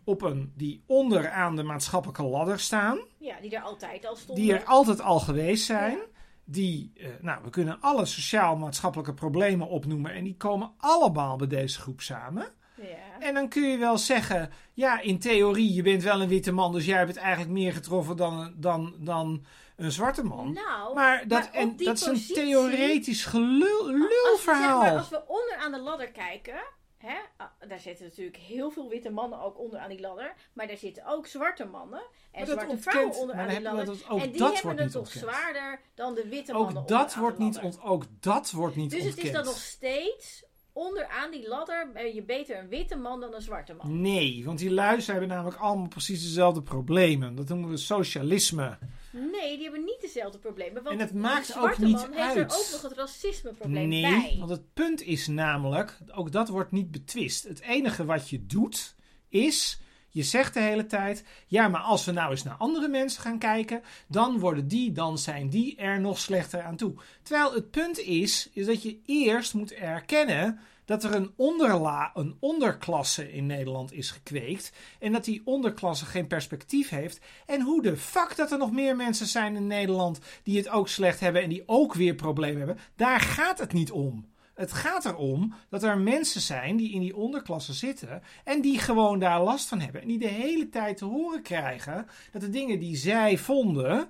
op een die onderaan de maatschappelijke ladder staan Ja, die er altijd al stonden. die er altijd al geweest zijn. Ja. Die, eh, nou, we kunnen alle sociaal-maatschappelijke problemen opnoemen. En die komen allemaal bij deze groep samen. Ja. En dan kun je wel zeggen, ja, in theorie, je bent wel een witte man. Dus jij hebt eigenlijk meer getroffen dan, dan, dan een zwarte man. Nou, maar dat, maar en, dat is een theoretisch gelul, als we, zeg lulverhaal. maar, als we onderaan de ladder kijken, hè, ah, daar zitten natuurlijk heel veel witte mannen ook onder aan die ladder, maar daar zitten ook zwarte mannen en dat zwarte ontkent- vrouwen onder aan die ladder. dat- ook en die dat hebben het toch zwaarder dan de witte mannen Ook dat, onderaan wordt niet ont, ook dat wordt niet Dus het ontkend. is dan nog steeds onderaan die ladder ben je beter een witte man dan een zwarte man. Nee, want die luizen hebben namelijk allemaal precies dezelfde problemen. Dat noemen we socialisme. Nee, die hebben niet dezelfde problemen. Want En het maakt ook niet man heeft er uit. ook nog het racismeprobleem Nee, bij. want het punt is namelijk, ook dat wordt niet betwist. Het enige wat je doet is, je zegt de hele tijd, ja, maar als we nou eens naar andere mensen gaan kijken, dan worden die, dan zijn die er nog slechter aan toe. Terwijl het punt is, is dat je eerst moet erkennen dat er een, onderla, een onderklasse in Nederland is gekweekt. En dat die onderklasse geen perspectief heeft. En hoe de fuck dat er nog meer mensen zijn in Nederland die het ook slecht hebben en die ook weer problemen hebben. Daar gaat het niet om. Het gaat erom dat er mensen zijn die in die onderklasse zitten en die gewoon daar last van hebben. En die de hele tijd te horen krijgen dat de dingen die zij vonden,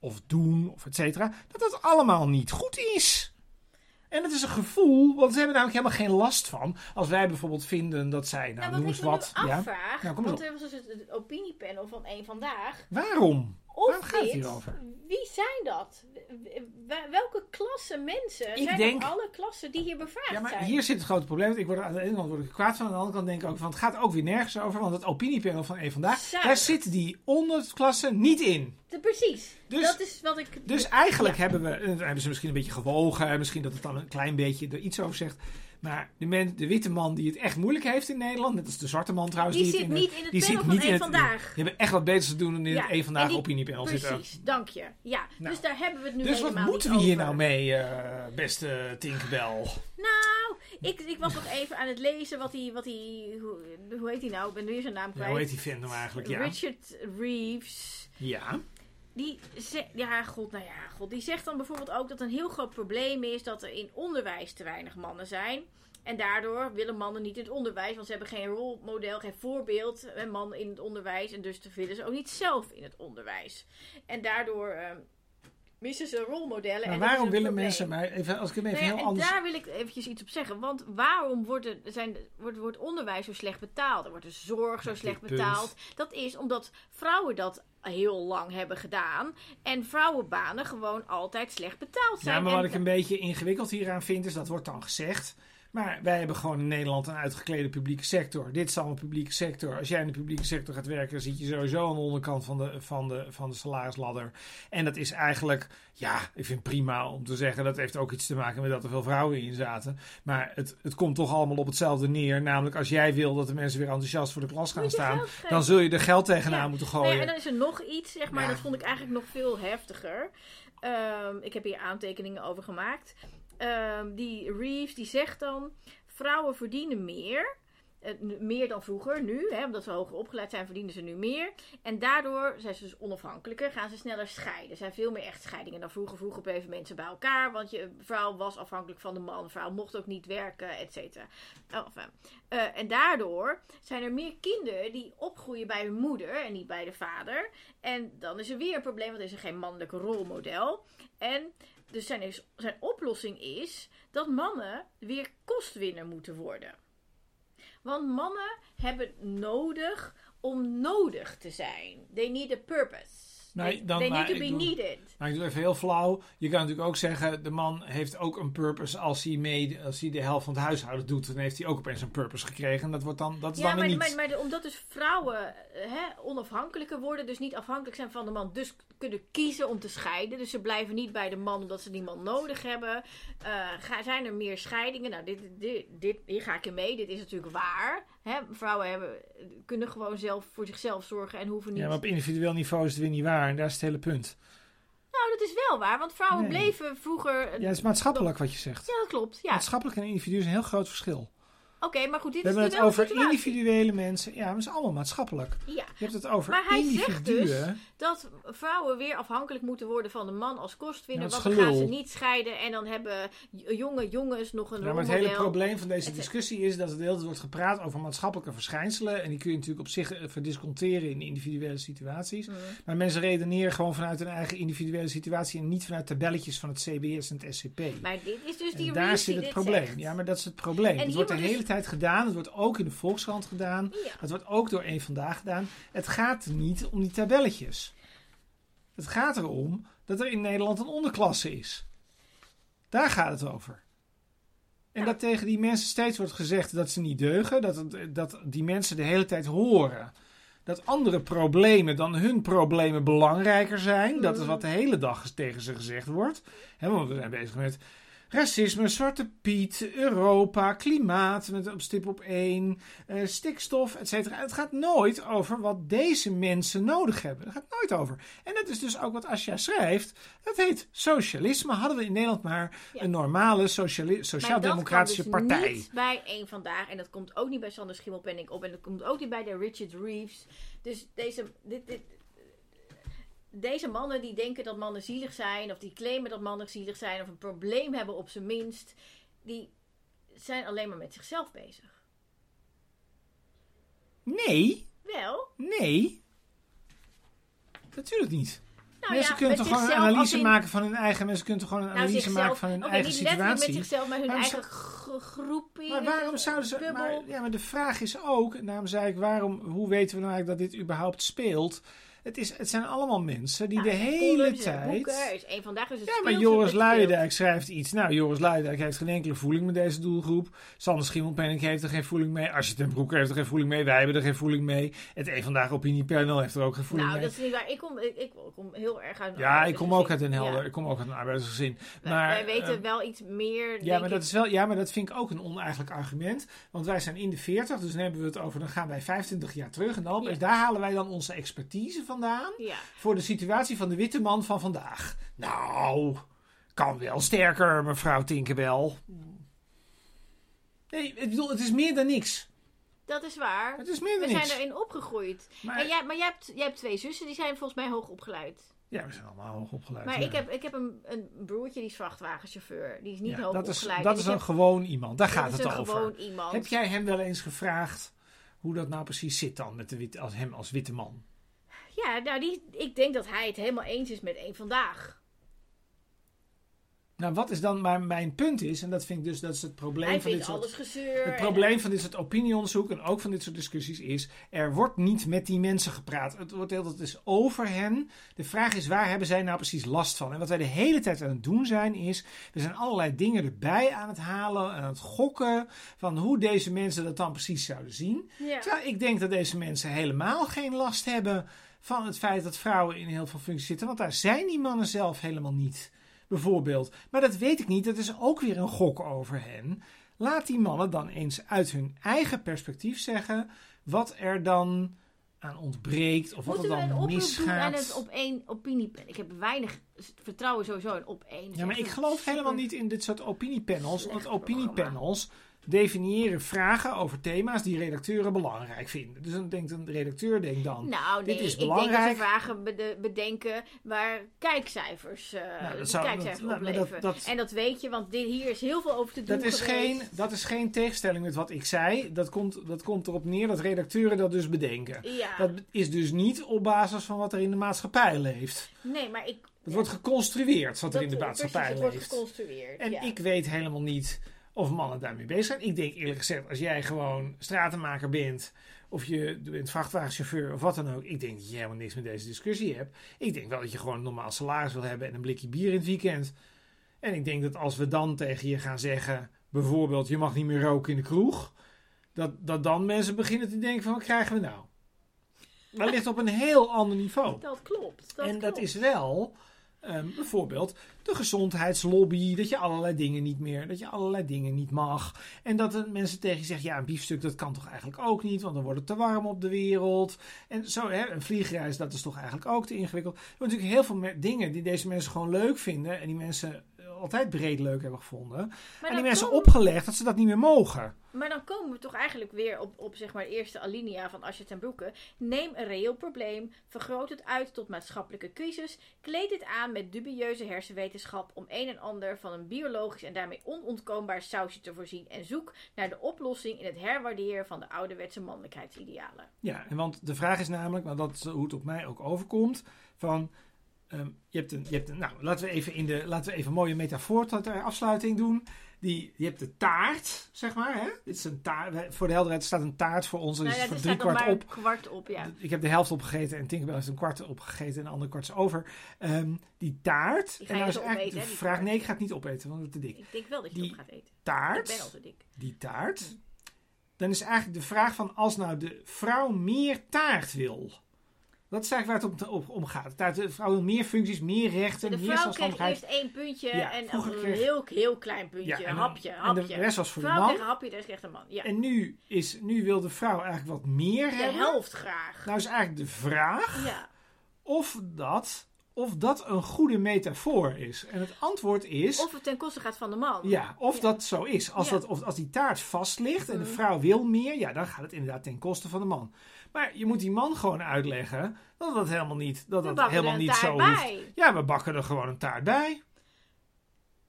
of doen, of et cetera, dat dat allemaal niet goed is. En dat is een gevoel, want ze hebben namelijk helemaal geen last van. Als wij bijvoorbeeld vinden dat zij, nou, noem wat eens wat. Ja. Nou, kom want er was dus het, het opiniepanel van één vandaag. Waarom? Of gaat dit, hierover? wie zijn dat? Wel- Welke klasse mensen? Ik zijn denk- alle klassen die hier bevraagd Ja, maar zijn. hier zit het grote probleem. Want ik word er aan de ene kant word ik kwaad van. Aan de andere kant denk ik ook van het gaat ook weer nergens over. Want het opiniepanel van één vandaag, Zuinig. daar zitten die onderklasse niet in. De- precies. Dus- dat is wat ik... Dus eigenlijk hebben we, eh, hebben ze misschien een beetje gewogen. Misschien dat het dan een klein beetje er iets over zegt. Maar de, men, de witte man die het echt moeilijk heeft in Nederland, net als de zwarte man trouwens. Die het zit in de- niet in het die panel zit van niet één vandaag. Die hebben echt wat beters te doen dan in Ja, het één vandaag die- opiniepanel zitten. Precies, dank je. Ja, Nou. dus daar hebben we het nu Dus wat moeten we hier over. nou mee, eh, beste Tinkerbell? Nou, ik, ik was nog even aan het lezen wat hij... Wat hij hoe, hoe heet hij nou? Ik ben weer zijn naam Ja, kwijt. hoe heet die vent nou eigenlijk? Ja. Richard Reeves. ja. Die, ze- ja, god, nou ja, god, die zegt dan bijvoorbeeld ook dat een heel groot probleem is dat er in onderwijs te weinig mannen zijn. En daardoor willen mannen niet in het onderwijs, want ze hebben geen rolmodel, geen voorbeeld, een man in het onderwijs. En dus willen ze ook niet zelf in het onderwijs. En daardoor eh, missen ze rolmodellen. Maar en waarom willen probleem. mensen, maar even, als ik hem even heel en anders... daar wil ik eventjes iets op zeggen. Want waarom wordt, het, zijn, wordt, wordt onderwijs zo slecht betaald? Er wordt de zorg zo slecht punt. betaald. Dat is omdat vrouwen dat heel lang hebben gedaan. En vrouwenbanen gewoon altijd slecht betaald zijn. Ja, maar En wat ik een beetje ingewikkeld hieraan vind, is dat wordt dan gezegd. Maar wij hebben gewoon in Nederland een uitgeklede publieke sector. Dit is allemaal een publieke sector. Als jij in de publieke sector gaat werken, dan zit je sowieso aan de onderkant van de, van de, van de salarisladder. En dat is eigenlijk, ja, ik vind prima om te zeggen. Dat heeft ook iets te maken met dat er veel vrouwen in zaten. Maar het, het komt toch allemaal op hetzelfde neer. Namelijk, als jij wil dat de mensen weer enthousiast voor de klas gaan staan, geld dan zul je er geld tegenaan Ja. moeten Nou ja, gooien. en dan is er nog iets, zeg maar, Ja. dat vond ik eigenlijk nog veel heftiger. Ehm, ik heb hier aantekeningen over gemaakt. Ehm, die Reeves die zegt dan: vrouwen verdienen meer. eh, meer dan vroeger, nu, hè, omdat ze hoger opgeleid zijn, verdienen ze nu meer. En daardoor zijn ze dus onafhankelijker, gaan ze sneller scheiden. Er zijn veel meer echtscheidingen dan vroeger. Vroeger bleven mensen bij elkaar, want je vrouw was afhankelijk van de man. Vrouw mocht ook niet werken, et cetera. Enfin, eh, en daardoor zijn er meer kinderen die opgroeien bij hun moeder en niet bij de vader. En dan is er weer een probleem, want er is er geen mannelijk rolmodel. En dus zijn, is- zijn oplossing is dat mannen weer kostwinner moeten worden. Want mannen hebben nodig om nodig te zijn. They need a purpose. Nee, they dan- they need to be doe- needed. Maar ik doe even heel flauw. Je kan natuurlijk ook zeggen, de man heeft ook een purpose als hij, mee, als hij de helft van het huishouden doet. Dan heeft hij ook opeens een purpose gekregen. En dat, wordt dan, dat is Ja, dan maar, niet... maar, maar omdat dus vrouwen eh, hè, onafhankelijker worden, dus niet afhankelijk zijn van de man, dus kunnen kiezen om te scheiden. Dus ze blijven niet bij de man omdat ze die man nodig hebben. Eh, ga, zijn er meer scheidingen? Nou, dit, dit, dit, hier ga ik in mee. Dit is natuurlijk waar. Hè? Vrouwen hebben, kunnen gewoon zelf voor zichzelf zorgen en hoeven niet. Ja, maar op individueel niveau is het weer niet waar. En daar is het hele punt. Nou, dat is wel waar, want vrouwen Nee. bleven vroeger. Ja, het is maatschappelijk wat je zegt. Ja, dat klopt. Ja, Maatschappelijk en individu is een heel groot verschil. oké, maar goed, dit We is hebben het over situatie. individuele mensen. Ja, maar het is allemaal maatschappelijk. Ja, Je hebt het over Maar hij zegt individuen. Dat vrouwen weer afhankelijk moeten worden van de man als kostwinner. Ja, want dan gaan ze niet scheiden en dan hebben jonge jongens nog een Ja, maar het hele probleem van deze discussie is dat het de hele tijd wordt gepraat over maatschappelijke verschijnselen. En die kun je natuurlijk op zich eh, verdisconteren in individuele situaties. Mhm. Maar mensen redeneren gewoon vanuit hun eigen individuele situatie en niet vanuit tabelletjes van het CBS en het SCP. Maar dit is dus die En daar zit het probleem. zegt. Ja, maar dat is het probleem. het wordt de wordt hele dus- tijd gedaan. Het wordt ook in de Volkskrant gedaan. Ja. Het wordt ook door één vandaag gedaan. Het gaat niet om die tabelletjes. Het gaat erom dat er in Nederland een onderklasse is. Daar gaat het over. En Ja. dat tegen die mensen steeds wordt gezegd dat ze niet deugen. Dat, dat die mensen de hele tijd horen. Dat andere problemen dan hun problemen belangrijker zijn. Dat is wat de hele dag tegen ze gezegd wordt. Want we zijn bezig met racisme, Zwarte Piet, Europa, klimaat met op stip op één, eh, stikstof, et cetera. Het gaat nooit over wat deze mensen nodig hebben. Het gaat nooit over. En dat is dus ook wat Asja schrijft. Het heet socialisme. Hadden we in Nederland maar Ja. een normale sociaal-democratische dat kan partij. dus niet bij één vandaag. En dat komt ook niet bij Sander Schimmelpenning op. En dat komt ook niet bij de Richard Reeves. Dus deze, dit, dit, deze mannen die denken dat mannen zielig zijn. Of die claimen dat mannen zielig zijn. Of een probleem hebben op zijn minst. Die zijn alleen maar met zichzelf bezig. Nee, Wel, nee. Natuurlijk niet. nou mensen ja, kunnen met toch gewoon een analyse in- maken van hun eigen. Mensen kunnen toch gewoon een nou, analyse zichzelf- maken van hun eigen situatie. met zichzelf, maar hun Waarom eigen gro- groepie. Maar waarom zouden ze. Maar, ja, maar de vraag is ook, daarom zei ik, waarom, hoe weten we nou eigenlijk dat dit überhaupt speelt? Het, is, het zijn allemaal mensen die Nou, de hele tijd... Boeken, er is één vandaag is het Ja, maar Joris. Luijendijk schrijft iets. Nou, Joris Luijendijk heeft geen enkele voeling met deze doelgroep. Sander Schimmelpenninck heeft er geen voeling mee. Asje ten Broek heeft er geen voeling mee. Wij hebben er geen voeling mee. Het Eén Vandaag Opiniepanel heeft er ook geen voeling Nou, mee. dat is niet waar. Ik kom, ik, ik kom heel erg uit een Ja, ik kom ook uit een helder. Ja. Ik kom ook uit een arbeidersgezin. Wij- Maar, wij weten eh, wel iets meer. Ja maar, dat is wel, ja, maar dat vind ik ook een oneigenlijk argument. Want wij zijn in de 40, dus dan hebben we het over, dan gaan wij 25 jaar terug. En dan, Ja. daar halen wij dan onze expertise vandaan. Ja. Voor de situatie van de witte man van vandaag. Nou, kan wel sterker, mevrouw Tinkerbell. Nee, ik bedoel, het is meer dan niks. Dat is waar. Het is meer dan We niks. zijn erin opgegroeid. Maar, En jij, maar jij hebt, jij hebt twee zussen, die zijn volgens mij hoog opgeleid. ja, we zijn allemaal hoog opgeleid. Maar ja. ik heb, ik heb een, een broertje, die is vrachtwagenchauffeur. Die is niet Ja, hoog dat is, opgeleid. dat En is een heb- gewoon iemand. Daar dat gaat is het een over. gewoon iemand. Heb jij hem wel eens gevraagd hoe dat nou precies zit dan met de witte, als hem als witte man? Ja, nou, die, ik denk dat hij het helemaal eens is met één vandaag. Nou, wat is dan maar mijn punt is, en dat vind ik dus dat is het probleem Hij van dit soort alles gezeur. Het en- probleem van dit soort opinieonderzoek en ook van dit soort discussies is, er wordt niet met die mensen gepraat. Het wordt heel het is over hen. De vraag is, waar hebben zij nou precies last van? En wat wij de hele tijd aan het doen zijn, is, we zijn allerlei dingen erbij aan het halen, aan het gokken, van hoe deze mensen dat dan precies zouden zien. Ja. Terwijl ik denk dat deze mensen helemaal geen last hebben van het feit dat vrouwen in heel veel functies zitten, want daar zijn die mannen zelf helemaal niet. Bijvoorbeeld. Maar dat weet ik niet. Dat is ook weer een gok over hen. Laat die mannen dan eens uit hun eigen perspectief zeggen wat er dan aan ontbreekt of wat Moeten we er een dan misgaat. aan het op één opiniepen? Ik heb weinig vertrouwen sowieso in op één. Ja, maar ik geloof helemaal niet in dit soort opiniepanels. Want opiniepanels definiëren vragen over thema's die redacteuren belangrijk vinden. Dus dan denkt een redacteur denkt dan. Nou, Dit is ik denk belangrijk. dat ze vragen bede- bedenken waar kijkcijfers, eh Nou, dat zou- kijkcijfers dat- nou, dat- dat- En dat weet je, want dit, hier is heel veel over te doen Dat is, geweest. geen, dat is geen tegenstelling met wat ik zei. Dat komt, dat komt erop neer dat redacteuren dat dus bedenken. Ja, Dat is dus niet op basis van wat er in de maatschappij leeft. nee, maar ik... Het wordt geconstrueerd wat er in de maatschappij precies, het wordt leeft. geconstrueerd. En ja. ik weet helemaal niet of mannen daarmee bezig zijn. Ik denk eerlijk gezegd, als jij gewoon stratenmaker bent, of je bent vrachtwagenchauffeur of wat dan ook, ik denk dat je helemaal niks met deze discussie hebt. Ik denk wel dat je gewoon een normaal salaris wil hebben en een blikje bier in het weekend. En ik denk dat als we dan tegen je gaan zeggen, bijvoorbeeld, je mag niet meer roken in de kroeg, dat, dat dan mensen beginnen te denken van, wat krijgen we nou? Dat ligt op een heel ander niveau. Dat klopt. Dat en dat klopt. is wel ehm, bijvoorbeeld de gezondheidslobby, dat je allerlei dingen niet meer, dat je allerlei dingen niet mag. En dat mensen tegen je zeggen, ja, een biefstuk dat kan toch eigenlijk ook niet, want dan wordt het te warm op de wereld. En zo, hè, een vliegreis, dat is toch eigenlijk ook te ingewikkeld. Er zijn natuurlijk heel veel dingen die deze mensen gewoon leuk vinden en die mensen altijd breed leuk hebben gevonden. En die mensen komen- opgelegd dat ze dat niet meer mogen. Maar dan komen we toch eigenlijk weer op, op zeg maar de eerste alinea van Asje ten Broeke. Neem een reëel probleem, vergroot het uit tot maatschappelijke crisis, kleed dit aan met dubieuze hersenwetenschap om een en ander van een biologisch en daarmee onontkoombaar sausje te voorzien en zoek naar de oplossing in het herwaarderen van de ouderwetse mannelijkheidsidealen. Ja, en want de vraag is namelijk, maar dat is hoe het op mij ook overkomt, van ehm, je hebt een, je hebt een, nou laten we even in de, laten we even een mooie metafoor tot afsluiting doen. Die, je hebt de taart, zeg maar, hè? Dit is een taart, voor de helderheid staat een taart voor ons, dus Nou ja, is voor er drie kwart op. kwart op, ja. Ik heb de helft opgegeten en Tinkerbell heeft een kwart opgegeten en de andere kwart is over. Ehm, die taart, Die ga en je nou is eigenlijk opeten, de vraag, nee ik ga het niet opeten, want het is te dik. Ik denk wel dat je Die het op gaat eten. Ik Taart, ben al te dik. die taart, dan is eigenlijk de vraag van als nou de vrouw meer taart wil. Dat is eigenlijk waar het om, gaat. De vrouw wil meer functies, meer rechten, De meer vrouw kreeg zelfstandigheid. eerst één puntje Ja, en een kreeg- heel, heel klein puntje. Ja, en een dan- hapje, En hapje. de rest was voor de vrouw man. kreeg een hapje, de rest kreeg de man. Ja. En nu, is, nu wil de vrouw eigenlijk wat meer de hebben. helft graag. Nou is eigenlijk de vraag Ja. of dat, of dat een goede metafoor is. En het antwoord is... Of het ten koste gaat van de man. Ja, of Ja. dat zo is. Als, Ja. dat, of als die taart vast ligt en de Mhm. vrouw wil meer, ja, dan gaat het inderdaad ten koste van de man. Maar je moet die man gewoon uitleggen dat dat helemaal niet, dat dat helemaal niet zo hoeft. bij. Ja, we bakken er gewoon een taart bij.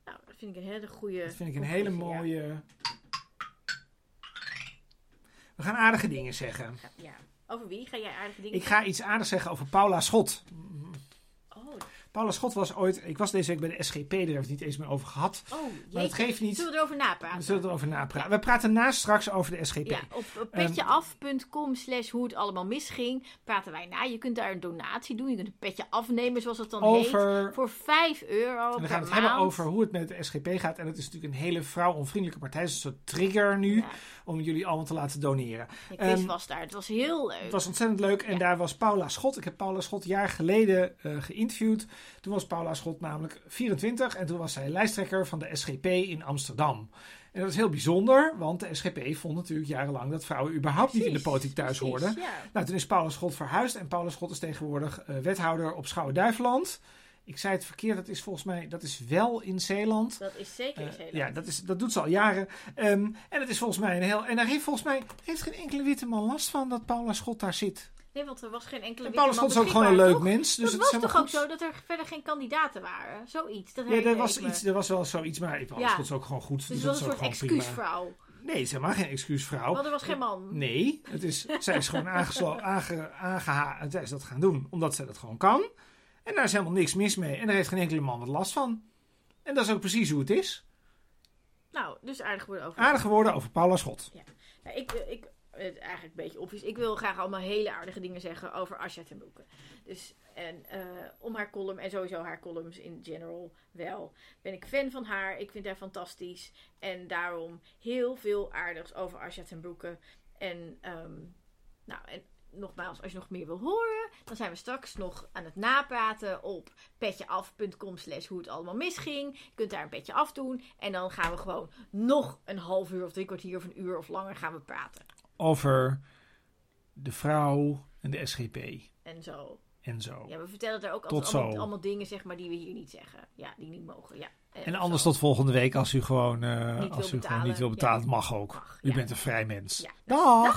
Nou, dat vind ik een hele goede. Dat vind ik een hele mooie. We gaan aardige dingen zeggen. Ja. Ja. Over wie ga jij aardige dingen Ik ga iets aardigs zeggen over Paula Schot. Paula Schot was ooit... Ik was deze week bij de SGP, daar hebben we het niet eens meer over gehad. Oh, Maar dat geeft niet. Zullen we erover napraten? We zullen erover napraten. We praten na straks over de SGP. Ja, op, Ehm, petjeaf.com slash hoe het allemaal misging praten wij na. Je kunt daar een donatie doen. Je kunt een petje afnemen, zoals het dan heet. Over... Voor 5 euro En per gaan we het maand. hebben over hoe het met de SGP gaat. En het is natuurlijk een hele vrouwonvriendelijke partij. Het is een soort trigger nu Ja, om jullie allemaal te laten doneren. quiz Ehm, was daar. Het was heel leuk. Het was ontzettend leuk. En daar was Paula Schot. Ik heb Paula Schot jaar geleden eh, geïnterviewd. Toen was Paula Schot namelijk 24. En toen was zij lijsttrekker van de SGP in Amsterdam. En dat is heel bijzonder. Want de SGP vond natuurlijk jarenlang dat vrouwen überhaupt niet in de politiek thuis precies, hoorden. Ja. Nou, toen is Paula Schot verhuisd. En Paula Schot is tegenwoordig eh, wethouder op Schouwen-Duiveland. Ik zei het verkeerd. Dat is volgens mij dat is wel in Zeeland. Dat is zeker Eh, iets heel ja, dat, is, dat doet ze al jaren. Ehm, en het is volgens mij een heel. En daar heeft volgens mij heeft geen enkele witte man last van dat Paula Schot daar zit. Nee, want er was geen enkele En Schot is ook gewoon een leuk toch? mens. Dus dat het was toch ook zo dat er verder geen kandidaten waren? Zoiets. Dat Ja, er was, me. iets, er was wel zoiets, maar Paula Ja. Schot is ook gewoon goed. Dus Dus dat was een soort excuusvrouw. Nee, is helemaal geen excuusvrouw. Want er was geen man. Nee, het is, zij is gewoon aangeslo- aange, aangeha- zij is dat gaan doen. Omdat zij dat gewoon kan. En daar is helemaal niks mis mee. En daar heeft geen enkele man wat last van. En dat is ook precies hoe het is. Nou, dus aardig geworden over. Aardige woorden over Paula Schot. Ja, ik, ik, het eigenlijk een beetje obvious. Ik wil graag allemaal hele aardige dingen zeggen over Asja ten Broeke. Dus, en eh, om haar column en sowieso haar columns in general wel. Ben ik fan van haar. Ik vind haar fantastisch. En daarom heel veel aardigs over Asja ten Broeke. En, ehm, nou, en nogmaals, als je nog meer wil horen, dan zijn we straks nog aan het napraten op petjeaf.com slash hoe het allemaal misging. Je kunt daar een petje af doen. En dan gaan we gewoon nog een half uur of drie kwartier of een uur of langer gaan we praten. Over de vrouw en de SGP. En zo. En zo. Ja, we vertellen daar ook altijd allemaal, dingen zeg maar, die we hier niet zeggen. Ja, die niet mogen. Ja. En anders zo. tot volgende week als u gewoon, eh, Niet als wil u gewoon niet betalen. wil betalen. Mag ook. Mag, U ja. bent een vrij mens. Ja. Dag!